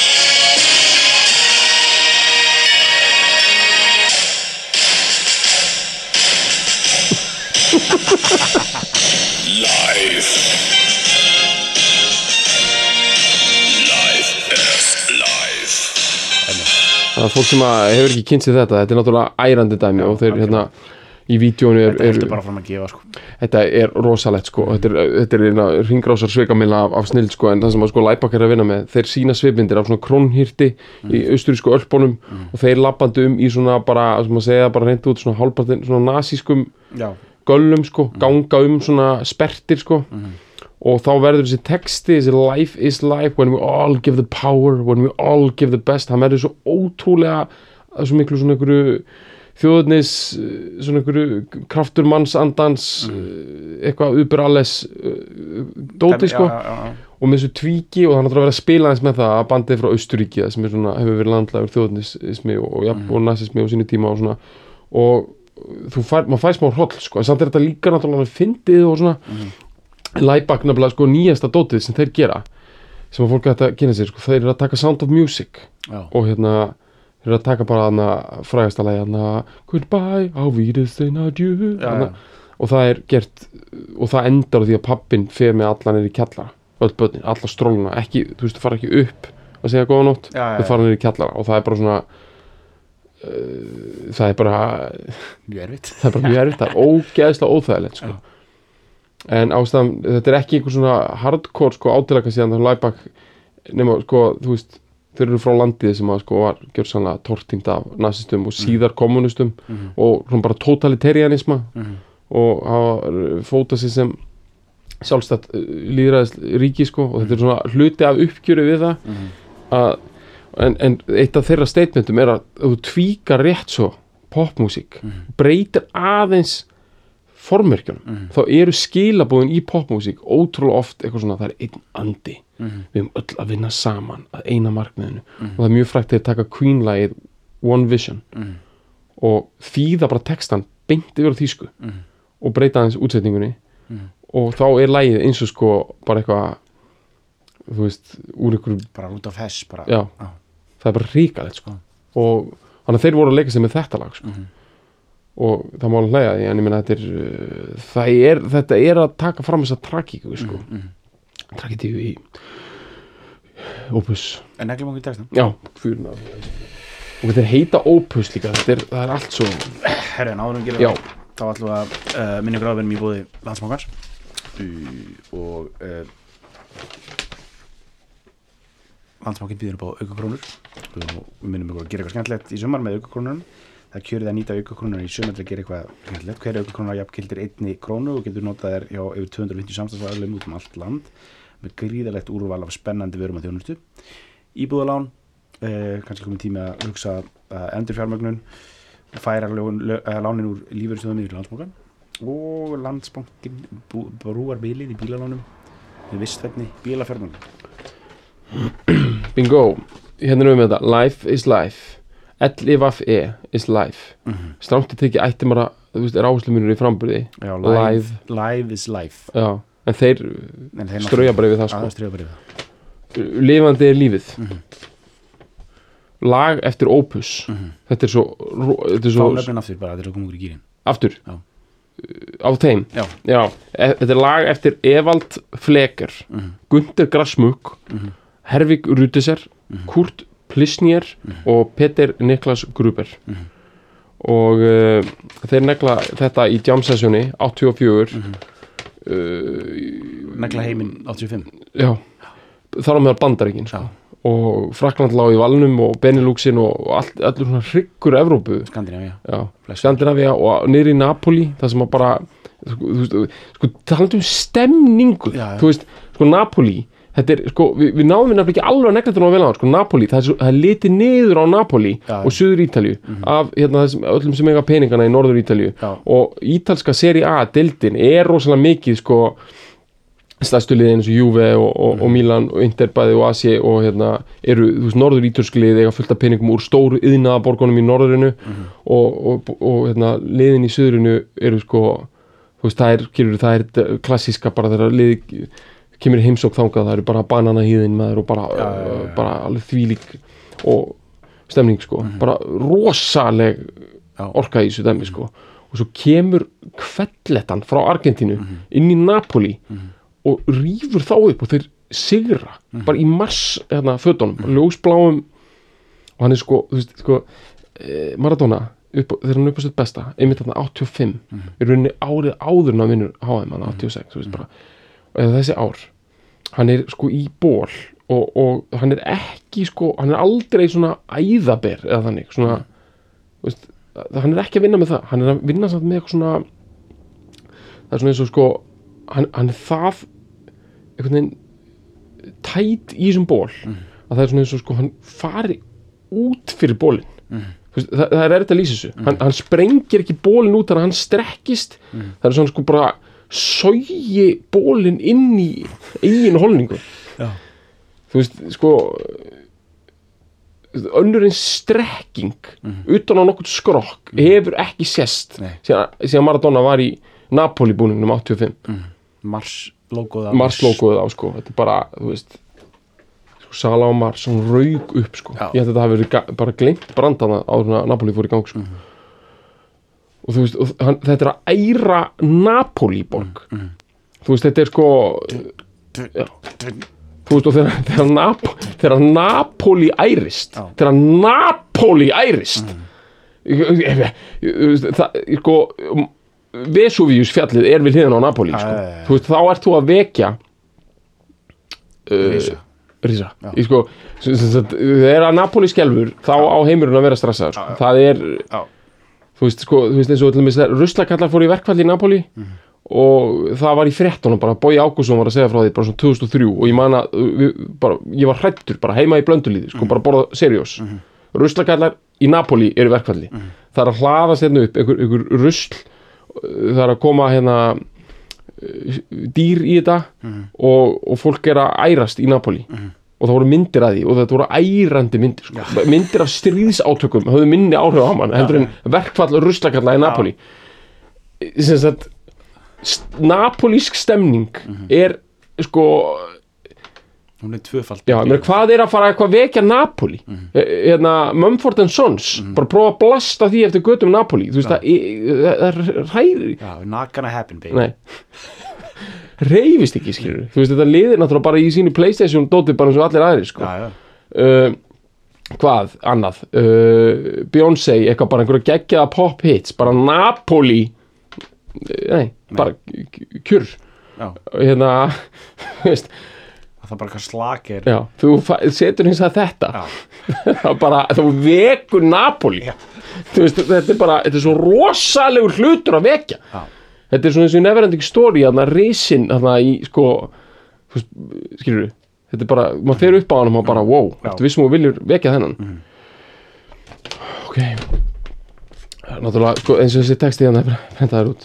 það er fólk sem að hefur ekki kynnt sér þetta þetta er náttúrulega ærandi dæmi og þeir hérna í vídjónu er, er heldur bara fram að gefa sko. Þetta er rosalegt sko. Þetta er, þetta er eina ringrásar svikamilna af, af snill sko en það sem að sko Læbak er að vinna með þeir sína svipmyndir af svona krónhýrti í austurísku ölpunum og þeir lappandi um í svona bara, sem að segja bara reyndi út svona hálpartin, svona nasískum já, göllum sko, ganga um svona spertir sko og þá verður þessi texti, þessi life is life when we all give the power when we all give the best, hann verður svo ótrúlega svo miklu svona einhverju þjóðurnis svona einhverju kraftur mannsandans mm. eitthvað ubur alles dóti sko já, já, já. og með þessu tvíki og það er náttúrulega verið að spila eins með það að bandið frá Austuríki það sem er svona, hefur verið landlægur þjóðnismi og, og, mm. og nazismi á sínu tíma og svona og þú fær, maður fær smá hroll sko, en samt er þetta líka náttúrulega fyndið og svona mm. Læbak nefnilega sko nýjasta dótið sem þeir gera sem að fólk ætti að kynna sér sko, þeir eru að taka Sound of Music já. og hérna þeir eru að taka bara hana frægasta lagi hana Goodbye, á hana, já. og það er gert og það endar því að pappin fer með allan er í kjallara, öll börnin, alla stróluna ekki, þú veist, þú fara ekki upp að segja góða nótt, Já, já, þau fara niður í kjallara og það er bara svona uh, það er bara mjög erfitt það er bara mjög erfitt, það er ógeðslega óþægilegt sko. En ástæðan þetta er ekki einhver svona hardcore sko átilaka síðan þannig læbak nema sko, þú veist þeir eru frá landið sem að sko var gjörsanlega tortínd af nazistum og síðar kommunistum og svona bara totalitarianisma og hafa fóta sig sem sjálfstætt líðræðis ríki sko og þetta er svona hluti af uppgjöru við það að, en, en eitt af þeirra statementum er að þú tvíkar rétt svo popmúsík breytir aðeins formmerkjunum þá eru skilabóðin í popmúsík ótrúlega oft eitthvað svona það er einn andi. Við höfum öll að vinna saman að eina markmiðinu. Og það er mjög frækt þegar taka Queen-lagið One Vision. Og þýða bara textan beint yfir á þýsku. Og breyta aðeins útsetningunni. Og þá er lagið eins og sko bara eitthvað þú veist, úr ykkur bara út af hess bara. já, það er bara ríkalegt sko. og þannig að þeir voru að leika sig með þetta lag sko. Og það má alveg hlæja því en ég meina þetta er, uh, er þetta er að taka fram þessa tragíku sko. mm -hmm. tragítíu í Opus. En okkur í textan já, fjöruna og þetta er heita Opus líka þetta er, það er allt svo herri já, gera þá ætlum við að uh, minna ykkur áverðum í bóði landsmákans uh, og uh, landsmákin býður upp á aukakrónur. Og við minnum ykkur að gera eitthvað skemmtilegt í sumar með aukakrónunum það kjörið að nýta aukakrónur í sumar til að gera eitthvað hver aukakrónur jafnkildir einni krónu og getur notað þær hjá yfir 250 samstagsvæðalum út um allt land með gríðalegt úrval af spennandi vörum að þjónustu. Íbúðalán uh, kannski komið tími að hugsa uh, endurfjármögnun færa lón, lö, uh, lánin úr lífeyristöðum yfir landsbókan og landsbankin bú, brúar bilið í bílalánum með vistvenni bílafjörnum bingo. Hérna erum við með þetta, life is life L-I-V-E is life mm -hmm. strámt að tekið ætti maður að er áherslumunur í frambyrði Já, Live. live, live is life já, en þeir En þeir strauja bara yfir það sko lifandi er lífið Mhm. lag eftir opus Mhm. þetta er svo, þetta er svo nöfnin aftur bara, þetta er að koma okkur í gýrin aftur Já. á þeim Já, já, e- þetta er lag eftir Evald Fleker Mhm. Gunther Grasmuk Mhm. Hervik Rudiser Kurt Plisnier og Peter Niklas Gruber Mhm. og uh, þeir negla þetta í jam sessioni 84 Mhm. uh, negla heiminn 85 já, þar á meðal bandaríkin sko. Og Frakland lá í valnum og Beneluxin og, allt, allur svona hryggur Evrópu Skandinavíu já. Skandinavia og í Napoli það sem að bara sko, sko talandi um stemningu Já, já. þú veist, sko Napoli þetta er, sko, við, við náðum við nefnilega ekki alveg að negla þetta vel á hann, sko Napoli, það er, er litið niður á Napoli Já, og Suður Ítalju af hérna, þessum, öllum sem eiga peningana í Norður Ítalju Já. og ítalska seri A, deildin, er rosalega mikið, sko stærstu liðin eins og Juve og, og, og Milan og Inter bæði og Asi og hérna eru, þú veist, norður ítölsk lið eiga fullt af peningum úr stóru yðnaðaborgunum í norðurinu og, og, og hérna, liðin í söðurinu eru sko þú veist, það er, kyrur, það er klassíska bara þegar lið kemur í heimsók þangað, það eru bara bananahýðin maður og bara, Já, já, já. bara alveg þvílík og stemning sko, bara rosaleg orka í þessu dæmi sko og svo kemur kvelletan frá Argentínu Mhm. inn í Napoli og rýfur þá upp og þeir sigra Mhm. bara í mars hérna, fötunum, mm. ljósbláum og hann er sko, þú veist, sko eh, Maradona, upp, þegar hann er upp á sitt besta einmitt þarna 85 Mhm. í rauninni árið áður en hann vinnur HM hann 86, þú veist bara eða þessi ár, hann er sko í ból og, og hann er ekki sko, hann er aldrei svona æðaber eða þannig, svona þú veist, hann er ekki að vinna með það hann er að vinna samt með eitthvað svona það er svona eins og sko hann, hann er það einhvern veginn tætt í þessum ból að það er svona eins og sko hann fari út fyrir bólin veist, það, það er erfitt að lýsa þessu. Hann, hann sprengir ekki bólin út þannig að hann strekkist. Það er svona sko bara sógi bólin inn í eigin holningu. Já. þú veist sko önnur en strekking utan á nokkuð skrokk hefur ekki Nei. síðan, Maradona var í Napoli búningnum 85 Mars logoð Mars logoðið á sko. Þetta er bara, þú veist sko, Sala og Mars, hún raug upp sko. Ég held að það hafi verið bara gleymt brandana áður en að Napoli fór í gang sko og þú veist, og hann, þetta er að æra Napoli borg þú veist, þetta er sko já. þú veist, og þegar, þegar, Nap þegar Napoli ærist Já. þegar Napoli ærist ég- það, sko Vesuvius fjallið er við hliðin á Napoli sko. já. þú veist, þá ert þú að vekja uh, Risa. rísa sko, sem, þegar að Napoli skelfur þá á heimurinn að vera stressaður sko. Það er, þú veist, sko, þú veist eins og allir ruslakallar fór í verkfall í Napoli Mhm. og það var í fréttunum bara, Bói Ágússon var að segja frá því bara svona 2003 og ég man að við, bara, ég var hrættur bara heima í blöndulíði Mhm. sko, bara borða seriós mm ruslakallar í Napoli eru verkfalli Mhm. það er að hlaðast hérna upp einhver, einhver rusl það er að koma hérna uh, dýr í þetta Mhm. og, og fólk er að ærast í Napoli og það voru myndir að því og þetta voru ærandi myndir sko. myndir af stríðsátökum höfðu minni áhrif á hann heldur en verkfall ruslakalla í Napoli. Sagt napolísk stemning er sko hún er tvöfald já, meina, hvað er að fara eitthvað vekja Napoli? Mhm. Eh, hérna, Mumford and Sons bara prófa að blasta því eftir götum Napoli. Þú veist það, það, það ræðir Já, not gonna happen, baby. Nei Reyfist ekki, skilur Þú veist, þetta liðir náttúrulega bara í sínu Playstation Dótið bara eins og allir aðrir, sko. Já, já, uh, Hvað, annað? Uh, Beyoncé, eitthvað bara einhverja geggjaða pop hits Bara Napoli Nei, bara k- kjur. Já. Hérna, *laughs* þú veist. Það er bara eitthvað slakir. Já, þú setur hins að þetta. *laughs* Bara, þú vekur Napoli. Veist, þetta er bara Þetta er svo rosalegur hlutur að vekja. Já. Þetta er svona eins og í Neverending Story Þarna risin, þarna í sko þú Skilur Þetta er bara, maður fer upp á hann og maður bara Wow, Já. þetta vissum og viljur vekja þennan? Ok. Það er Náttúrulega, sko, eins og þessi texti hérna Prentaður út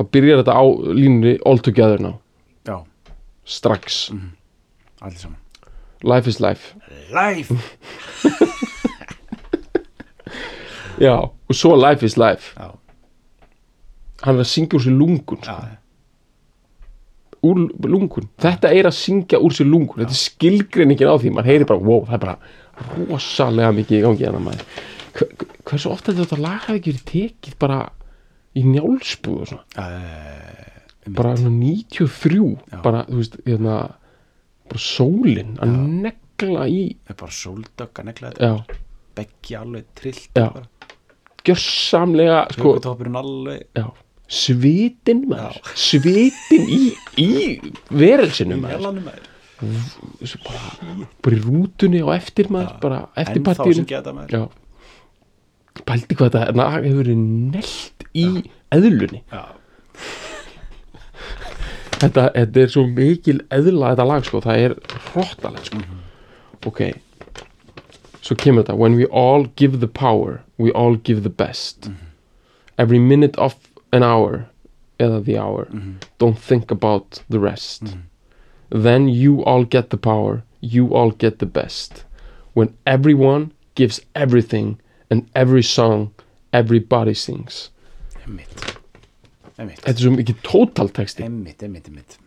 Þá byrjar þetta á línunni All Together now. Já, Strax. Allir saman. Life is life. Life! *laughs* Já, og svo Life is Life. Já, Hann er að syngja úr sér lungun sko. Úr lungun. Þetta er að syngja úr sér lungun. Þetta er skilgreiningin á því, maður heyri bara Wow, það er bara rosalega mikið í gangi hérna maður. Hver- Hversu ofta þetta lag hafi ekki verið tekið bara í njálsbúð og svona? Bara svona 93 Já. bara, þú veist, hérna bara sólin að negla í. Það er bara sóldögg að negla þetta. Beggi alveg trillt Já. gjörsamlega sko, alveg. Já, svitin maður, svitin í, í verelsinum maður. bara, bara í rútunni og eftir maður, bara eftir partíinu. já. Pældi hvað þetta lag hefur verið nelt í eðlunni. Já, þetta, þetta er svo mikil eðla þetta lag sko, það er hróttalegt sko. ok. Svo kemur þetta. When we all give the power we all give the best. Every minute of an hour eða the hour. Don't think about the rest. Then you all get the power. You all get the best. When everyone gives everything and every song everybody sings. Emmitt, þetta er svo mikið total texti. Emmitt, emmitt, emmitt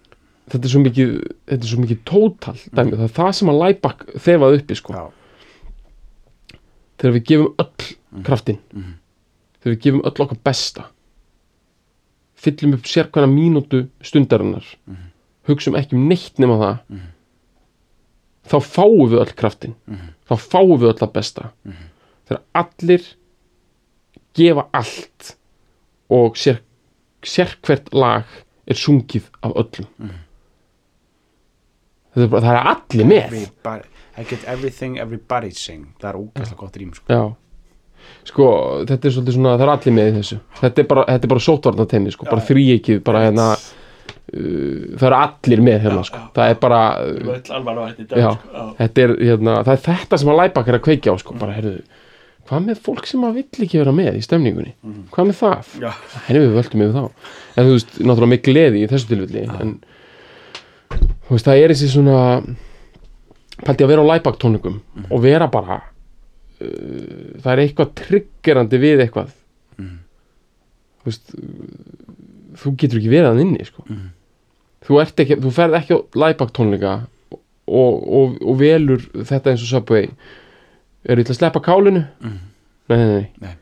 þetta er svo mikið, þetta er svo mikið total dæmi, það er það sem að Læbak þefaði uppi sko, Já, þegar við gefum öll kraftin þegar við gefum öll okkar besta fyllum upp sérkvæna mínútu stundarinnar. Hugsum ekki um neitt nema það. Þá fáum við öll kraftin þá fáum við öll að besta. Þegar allir gefa allt og sér, sérkvært lag er sungið af öllum. Það er, bara, það er allir með. I get everything, everybody sing. Það er ógæslega gott rým sko. Já, sko, þetta er svolítið svona, það er allir með í þessu. Þetta er bara, þetta er bara sótvarnatenni, sko, bara þríekið, bara hérna uh, Það eru allir með hérna, sko. Það er bara, uh, já, þetta er, hérna, það er þetta sem að læbak er að kveikja á, sko, bara, heyrðu Hvað með fólk sem að vill ekki vera með í stemningunni? Hvað með það? Já. Henni við völdum yfir þá. En þú veist, náttúrulega með gleði í þessu tilfelli En, þú veist, það er þessi svona Pældi að vera á læbak tónleikum Og vera bara það er eitthvað triggerandi við eitthvað. Þú veist þú getur ekki verið hann inni sko. þú ert ekki, þú ferð ekki á læbak tónleika og, og, og velur þetta eins og Subway. Er ég til að sleppa kálinu? Nei, nei, nei, Nei.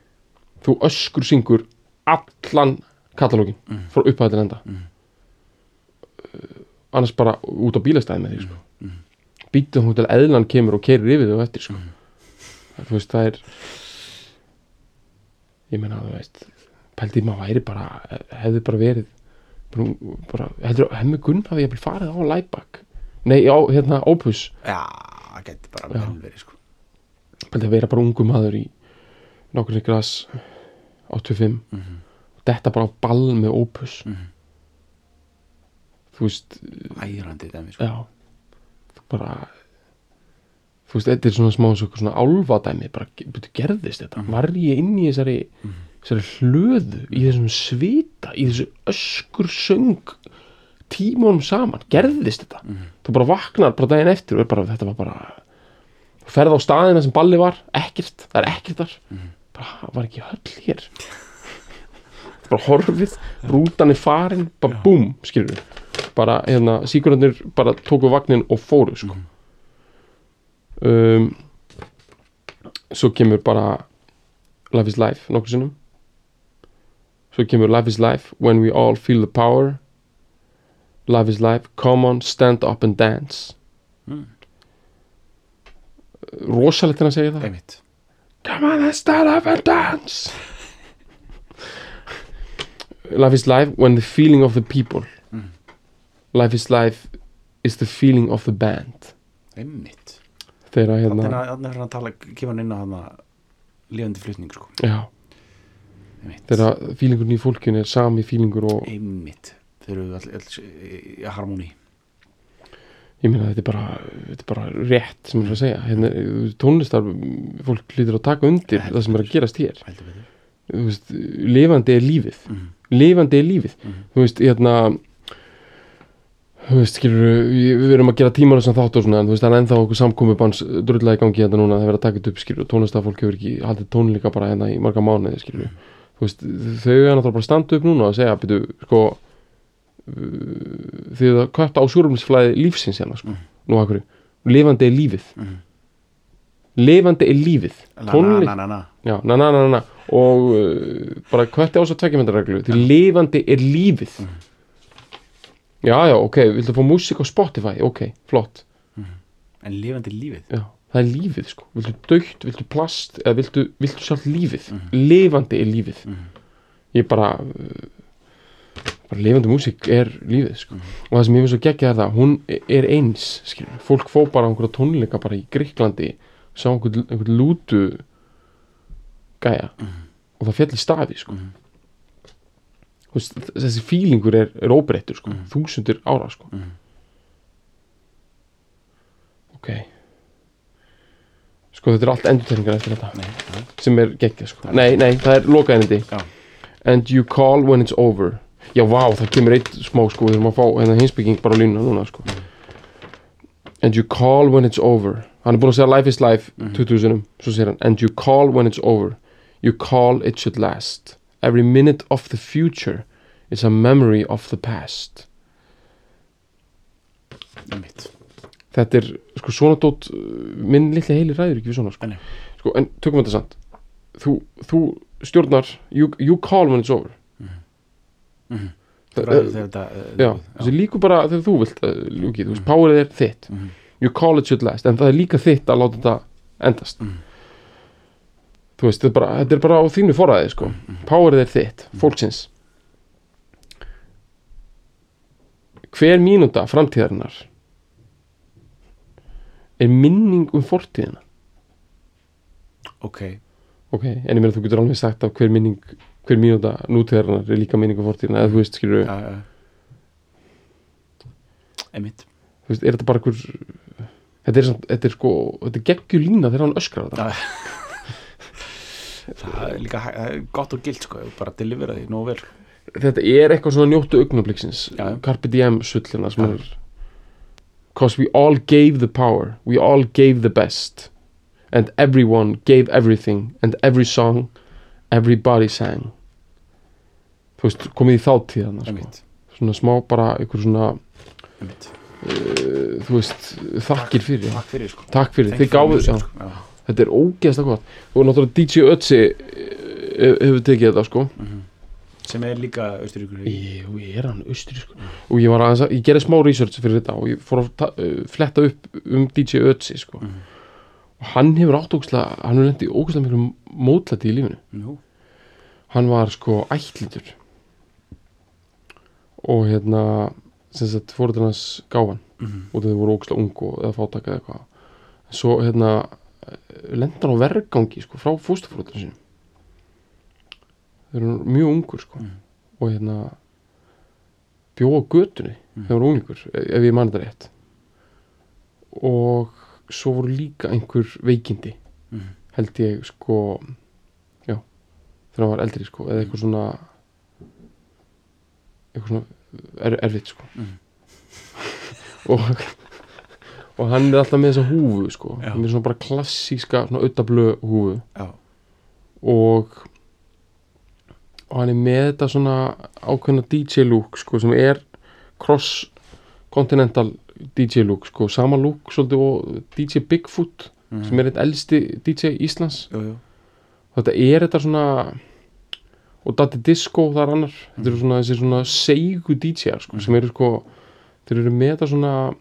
þú öskur syngur allan katalógin frá upphæði til enda. Uh, annars bara út á bílastæði með því sko. býtum hún til að eðlan kemur og keirir yfir og eftir sko. Þú veist það er ég meina þú veist pældi maður væri bara hefði bara verið bara, bara, heldur hemmi Gunn hafi ég farið á Læbak nei á hérna Opus Já, það geti bara vel verið sko. Pældi að vera bara ungu maður í nokkurni gras 85 Mhm. Þetta bara á ball með opus Mhm. Þú veist, ærandi dæmi sko. já bara þú veist, þetta er svona smá svo, svona álfadæmi, bara betur gerðist þetta? Var ég inn í þessari þessari hlöðu, í þessum svita í þessu öskur söng tímunum saman, gerðist þetta? Þú bara vaknar bara daginn eftir og er bara, þetta var bara þú ferð á staðina sem balli var, ekkert það er ekkert þar, bara það var ekki höll hér? Er *laughs* bara horfið, rútan er farin bara búm, skilur við bara hérna, síkurarnir bara tóku vagnin og fóru sko um, svo kemur bara Life is Life nokkur sinnum. Svo kemur Life is Life When we all feel the power. Life is Life Come on, stand up and dance. Mm. rosalegt en að segja það. Einmitt. Come on and stand up and dance. Life is life when the feeling of the people. Mm. Life is life is the feeling of the band. Einmitt Þegar þannig hérna. að þannig að tala kemur hann inn á hann lífandi flutning sko. Þegar feelingurinn í fólkinu er sami feelingur og einmitt. Þeir eru all, all, í harmóni. Ég meina þetta er bara, þetta er bara rétt sem ég er að segja. Hérna, tónlistar, fólk lítur að taka undir það sem er að gerast hér. Veist, lifandi er lífið. Mhm. lifandi er lífið. Mhm. þú veist, hérna þú veist, skilur við erum að gera tímar þessum þátt og svona en þú veist, það er ennþá okkur samkomi bans drullaði í gangi þetta núna, það er verið að taka þetta upp, skilur tónlistafólk hefur ekki haldið tónleika bara hérna í marga mánuði, skilur þú veist, þau er náttúrulega bara að standa upp núna og segja, byrju, sko uh, þið að köpta á sjúrumlisflæði lífsins hérna, sko, Mhm. nú akkur lifandi er lífið, Mhm. lifandi er lífið. Na, tónlist, na, na, na. já, na na na na og uh, bara hvert á þess að tveggjumyndarreglu því lifandi er lífið. Mhm. Já, já, ok, viltu fá músík á Spotify, ok, flott. En lifandi lífið? Já, það er lífið sko, viltu dögt, viltu plast eða viltu, viltu sjálf lífið? Mhm. lifandi er lífið. Mhm. ég bara bara lifandi músík er lífið sko. og það sem ég finnst svo geggja er það hún er eins, skilur, fólk fó bara einhverja tónleika bara í Gríklandi sá einhvern, einhvern lútu gæja. Og það fjall í stafi sko. Mhm. Veist, þessi fílingur er, er óbreyttur sko. Mhm. þúsundir ára sko. Mhm. ok sko þetta er allt endurtegningar eftir þetta Nei, sem er geggjað sko. nei, nei, það er lokaðinandi and you call when it's over já, vá, það kemur eitt smá sko við þurfum að fá hérna hinsbygging bara á línuna núna sko. and you call when it's over hann er búin að segja life is life Mhm. 20 sinum, svo segir hann and you call when it's over you call it should last every minute of the future is a memory of the past einmitt þetta er, sko, svona dót uh, minn litli heili ræður ekki við svona sko. Sko, en tökum við þetta samt þú, þú stjórnar you, you call when it's over Mhm. Það- Þú ræður þegar þetta uh, já, þessi líku bara þegar þú vilt uh, ljúki, þú veist, Mhm. powerið er þitt Mhm. you call it should last, en það er líka þitt að láta þetta endast Mhm. Þú veist, þetta er bara, þetta er bara á þínu forræði sko, powerið er þitt fólksins. Hver mínúta framtíðarinnar er minning um fortíðina. Ok, ok, en ég meina þú getur alveg sagt að hver minning hver mínúta nútíðarinnar er líka minning um fortíðina eða þú veist, skilur, já, já. Einmitt. Þú veist, er þetta bara hver þetta er, þetta er sko þetta er geggju lína þegar hann öskrar þetta. Já. Það er líka það gott og gilt sko, bara delivera því nógu vel þetta er eitthvað svona njóttu augnabliksins. Carpe Diem sullina sem Já. er cause we all gave the power we all gave the best and everyone gave everything and every song everybody sang þú veist, komið í þáttíðana sko. svona smá bara ykkur svona uh, þú veist, þakkir fyrir takk fyrir sko takk fyrir, þið gáðu sko. já. Þetta er ógeðslega gott og náttúrulega DJ Ötzi eh, hefur tekið þetta sko Mhm. sem er líka austuríkur Jú, ég er hann austri sko. og ég að, ég gerði smá research fyrir þetta og ég fór að uh, fletta upp um DJ Ötzi sko. Mhm. og hann hefur átt ógæslega hann hefur lendið ógæslega miklu mótlæti í lífinu Nú, hann var sko ætlitur og hérna sem sagt fórður hans gáfan Mhm. og þau voru ógæslega ung og eða fátaka eða eitthvað svo hérna lendan á vergangi sko, frá fóstafrótur sinum þeir eru mjög ungur sko. og hérna bjóða götunni þegar voru unglingur, ef ég mann þetta rétt og svo voru líka einhver veikindi Mhm. held ég sko já, þegar hann var eldri sko eða eitthvað svona eitthvað svona er, erfitt sko Mhm. *laughs* og og hann er alltaf með þessa húfu sko. Já. með svona bara klassíska svona auðablu húfu. Já, og og hann er með þetta svona ákveðna DJ look sko sem er cross continental DJ look sko. Sama look svolítið og DJ Bigfoot Mhm. sem er eitt elsti DJ Íslands. Jú, jú. Þetta er þetta svona og Dati Disco það er annar. Þetta eru svona þessi svona seigu DJ-ar sko, sem eru sko þeir eru með þetta svona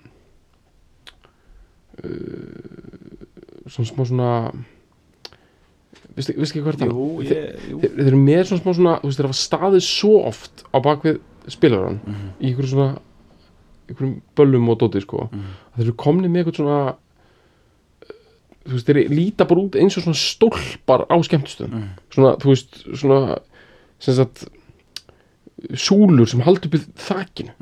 svona smá svona veistu ekki hvað er jú, það þeir, eru með svona smá svona þeir hafa staðið svo oft á bakvið spilaran Mhm. í ykkur svona ykkurum böllum og dóti sko Mhm. að þeir eru komni með eitthvað svona uh, þú veist þeir líta bara út eins og svona stólpar á skemmtustöðum Mhm. svona þú veist svona sem sagt súlur sem haldi upp í þakinu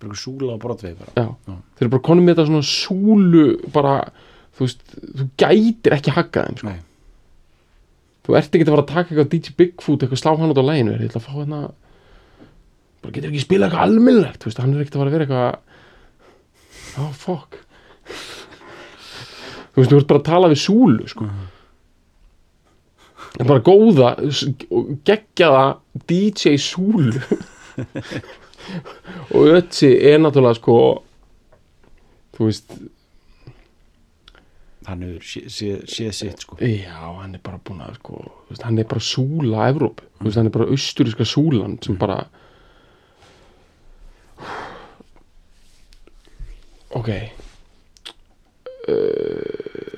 bara súla á brotvegi bara já. Þeir eru bara konum með þetta svona súlu bara þú veist þú gætir ekki haggað þeim sko. Nei. þú ert ekki að fara að taka eitthvað DJ Bigfoot eitthvað slá hann út á læginu ég ætla að fá hérna bara getur ekki spila eitthvað almennilegt þú veist, hann er ekkert að fara að vera eitthvað oh fuck þú veist, þú ert bara að tala við súlu sko. en bara góða og geggjaða DJ súlu *laughs* og Ötzi er náttúrulega sko þú veist hann hefur sé- sé- séð sitt sko. Já, hann er bara búin að sko, veist, hann er bara súla Evróp, þú veist, hann er bara austuríska súlan sem bara ok.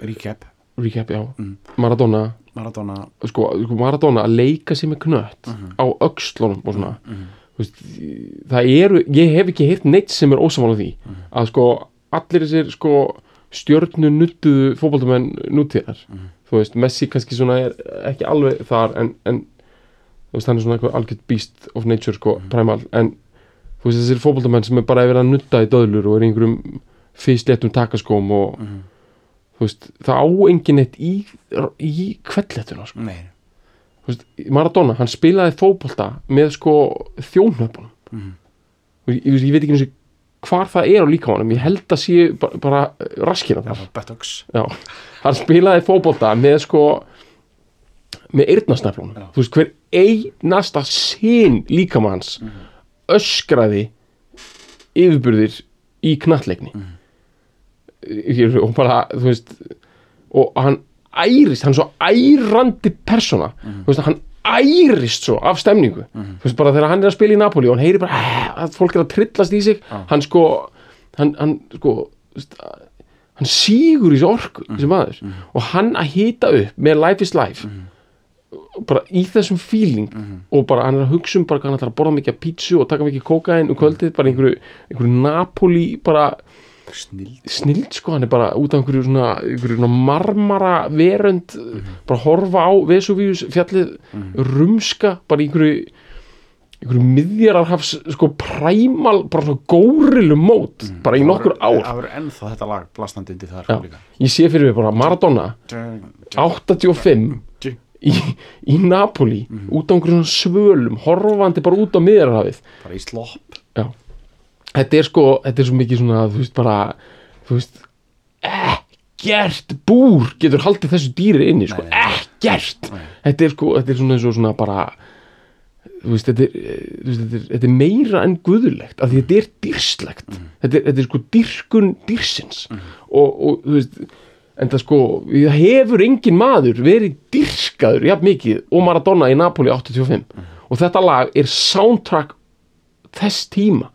Recap. recap, já, Mm. Maradona. Maradona. Sko, sko Maradona að leika sér með knött Mhm. á öxlunum og svona. Veist, það eru, ég hef ekki heyrt neitt sem er ósamála því Mhm. að sko allir þessir sko stjörnu nuttuðu fótboltamenn nútíðar Mhm. þú veist, Messi kannski svona er ekki alveg þar en, en þú veist, hann er svona eitthvað algjört beast of nature sko, Mhm. primal, en þú veist, þessir fótboltamenn sem er bara verið að nutta í döðlur og er einhverjum fyrstléttum takaskóm og Mhm. þú veist, það á engin eitt í, í kvelletuna sko. nei Maradona, hann spilaði fótbolta með sko þjónhöpunum Mhm. og ég, ég, ég veit ekki eins og hvar það er á líkamanum, ég held að sé bara, bara raskina þar hann spilaði fótbolta með sko með eyrnasneflunum. Já. þú veist hver einasta sín líkamanns öskraði yfirburðir í knattleikni mm. og bara þú veist og hann ærist, hann er svo ærandi persóna, þú veist hann ærist svo af stemningu. Þú veist bara þegar hann er að spila í Napoli og hann heyri bara "Eh", að fólk er að trillast í sig. Hann sko hann, hann sko veist, hann sígur í þessu orku þessi maður. Og hann að hita upp með Life is Life bara í þessum feeling og bara hann er að hugsa um bara hann ætlar að borða mikið pítsu og taka mikið kókain um kvöldið bara einhverju, einhverju Napoli bara snill snild sko, hann er bara út af einhverju svona, einhverju svona marmara verönd bara horfa á Vesuvius fjallið rumska bara einhverju einhverju miðjararhafs sko præmal, bara svona górilu mót bara í nokkur ár. það verður ennþá þetta lag blastandi undir þar Já. ég sé fyrir mig bara Maradona 85 í, í Napoli út á einhverjum svölum horfandi bara út á miðjararhafið bara í slopp Þetta er sko, þetta er svo mikið svona þú veist bara, þú veist ekkert búr getur haldið þessu dýri inni sko, ekkert. Þetta er sko, þetta er svona eins og svona bara þú veist, þetta er, eh, þetta er, þetta er meira en guðulegt af því þetta er dýrslegt. Þetta, er, þetta er sko dýrkun dýrsins. Og, og þú veist en það sko, það hefur engin maður verið dýrskaður jafn mikið og Maradona í Napoli 85 og þetta lag er soundtrack þess tíma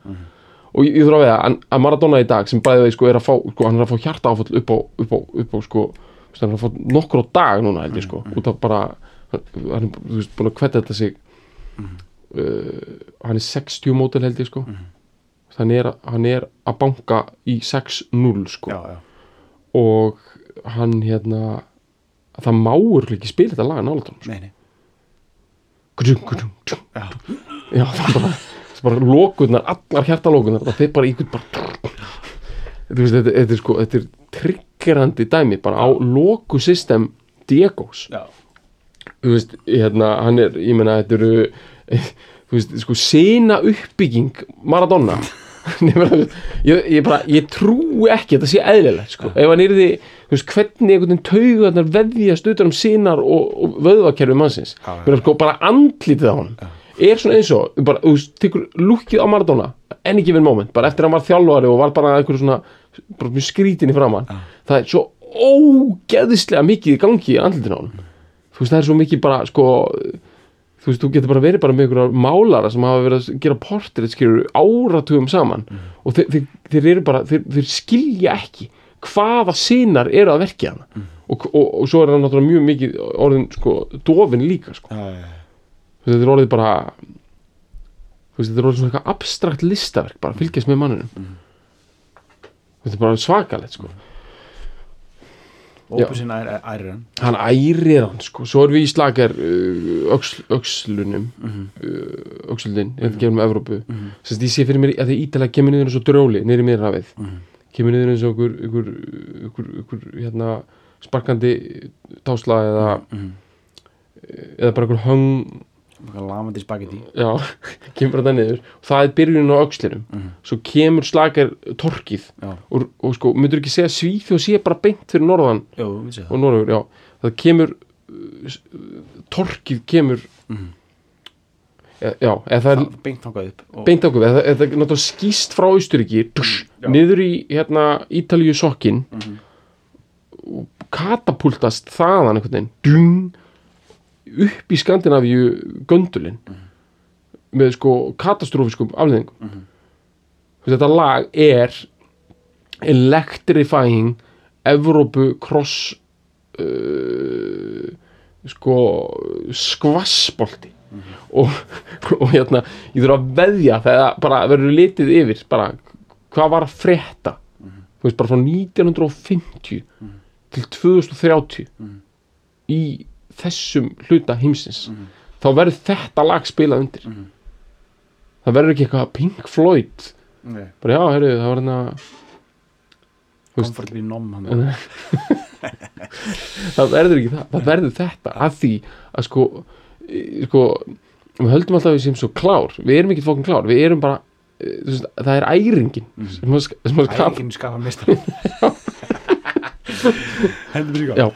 og ég, ég þurfa að veða að, að Maradona í dag sem bæði veið sko er að fá, sko, hann er að fá hjarta áfall upp á, upp á, upp á sko, hann er að fá nokkur á dag núna held ég sko, út af bara hann er þú veist, búin að kvetta þetta sig uh, hann er 60 mótil held ég sko. Hann er, hann er að banka í 6-0 sko. Já, já. og hann hérna það máur ekki spila þetta lag nálaðum nei, nei. Gudum, gudum, gudum. Já. Já, það er bara, bara lókunar, allar hjartalókunar, það fyrir bara veist, þetta, þetta er sko, þetta er triggerandi dæmi bara á lókusystem Diegos. Þú veist, hérna, hann er, ég meina, þetta eru þú veist, sko, sena uppbygging Maradona. *laughs* Ég, ég, bara, ég trúi ekki þetta sé eðlilegt, sko. Ef hann yrði, þú veist, hvernig einhvern veginn taugarnar veðjast utan um sinar og, og vöðvakerfi mannsins. Já, já. Mér sko, bara andlítið á hann er svona eins og, bara, þú veist, tekur lukkið á Maradona, any given moment bara eftir að hann var þjálfari og var bara einhverju svona bara mjög skrítin í framann það er svo ógeðislega mikið í gangi í andlítinu á hann þú veist, það er svo mikið bara, sko þú veist, þú getur bara verið bara með einhverja málara sem hafa verið að gera portrétt skilur áratugum saman og þeir, þeir, þeir eru bara, þeir, þeir skilja ekki hvaða sinar eru að verkja hana og, og, og svo er hann náttúrulega mjög mikið orðin, sko, dofin líka, sko. Já, já. Þetta er orðið bara þú veist, þetta er orðið svona eitthvað abstrakt listaverk bara fylgjast með mannunum þetta er bara svakalegt sko. Ópusinn ærir hann hann ærir hann sko, svo erum við í slagar uh, öxl, öxlunum uh, öxlundin, mm -hmm. gefnum Evrópu. Mm -hmm. sérst ég sé fyrir mér að það ítalega kemur niður eins og drjóli niður í miðrafið kemur niður eins og ykkur, ykkur, ykkur, ykkur hérna, sparkandi tásla eða eða bara ykkur höng lamandi spagetti já, *laughs* kemur þetta niður. Og það er byrjunin á öxlinum. Svo kemur slagar torkið. Já, og, og sko, myndur ekki segja Svíþjóð sé bara beint fyrir norðan? Séum og Norður, já. Það kemur uh, uh, torkið kemur Mhm. e, já, eða það er Beint þangað upp og, beint okkur, eða það er náttúrulega skýst frá Já. niður í hérna Ítalíu sokkin Mhm. og katapultast þaðan einhvern veginn. Dung, upp í Skandinavíu göndulinn með sko katastrófiskum afleðingum Mhm. þetta lag er electrifying Evrópu cross uh, sko skvassbolti. Og, og hérna ég þurfa að veðja þegar bara verður litið yfir bara hvað var að frétta? Þú veist bara frá 1950 til 2030 í þessum hluta heimsins þá verður þetta lag spilað undir. Það verður ekki eitthvað Pink Floyd. Nei, bara já, heyrðu, það var hérna veist- Comfortably nom *laughs* það verður ekki það, það verður þetta að því að sko, sko við höldum alltaf við séum svo klár. Við erum ekki fókin klár, við erum bara e, þú veist, það er æringin sem að, sem að skapa mistar Hendur í gang já,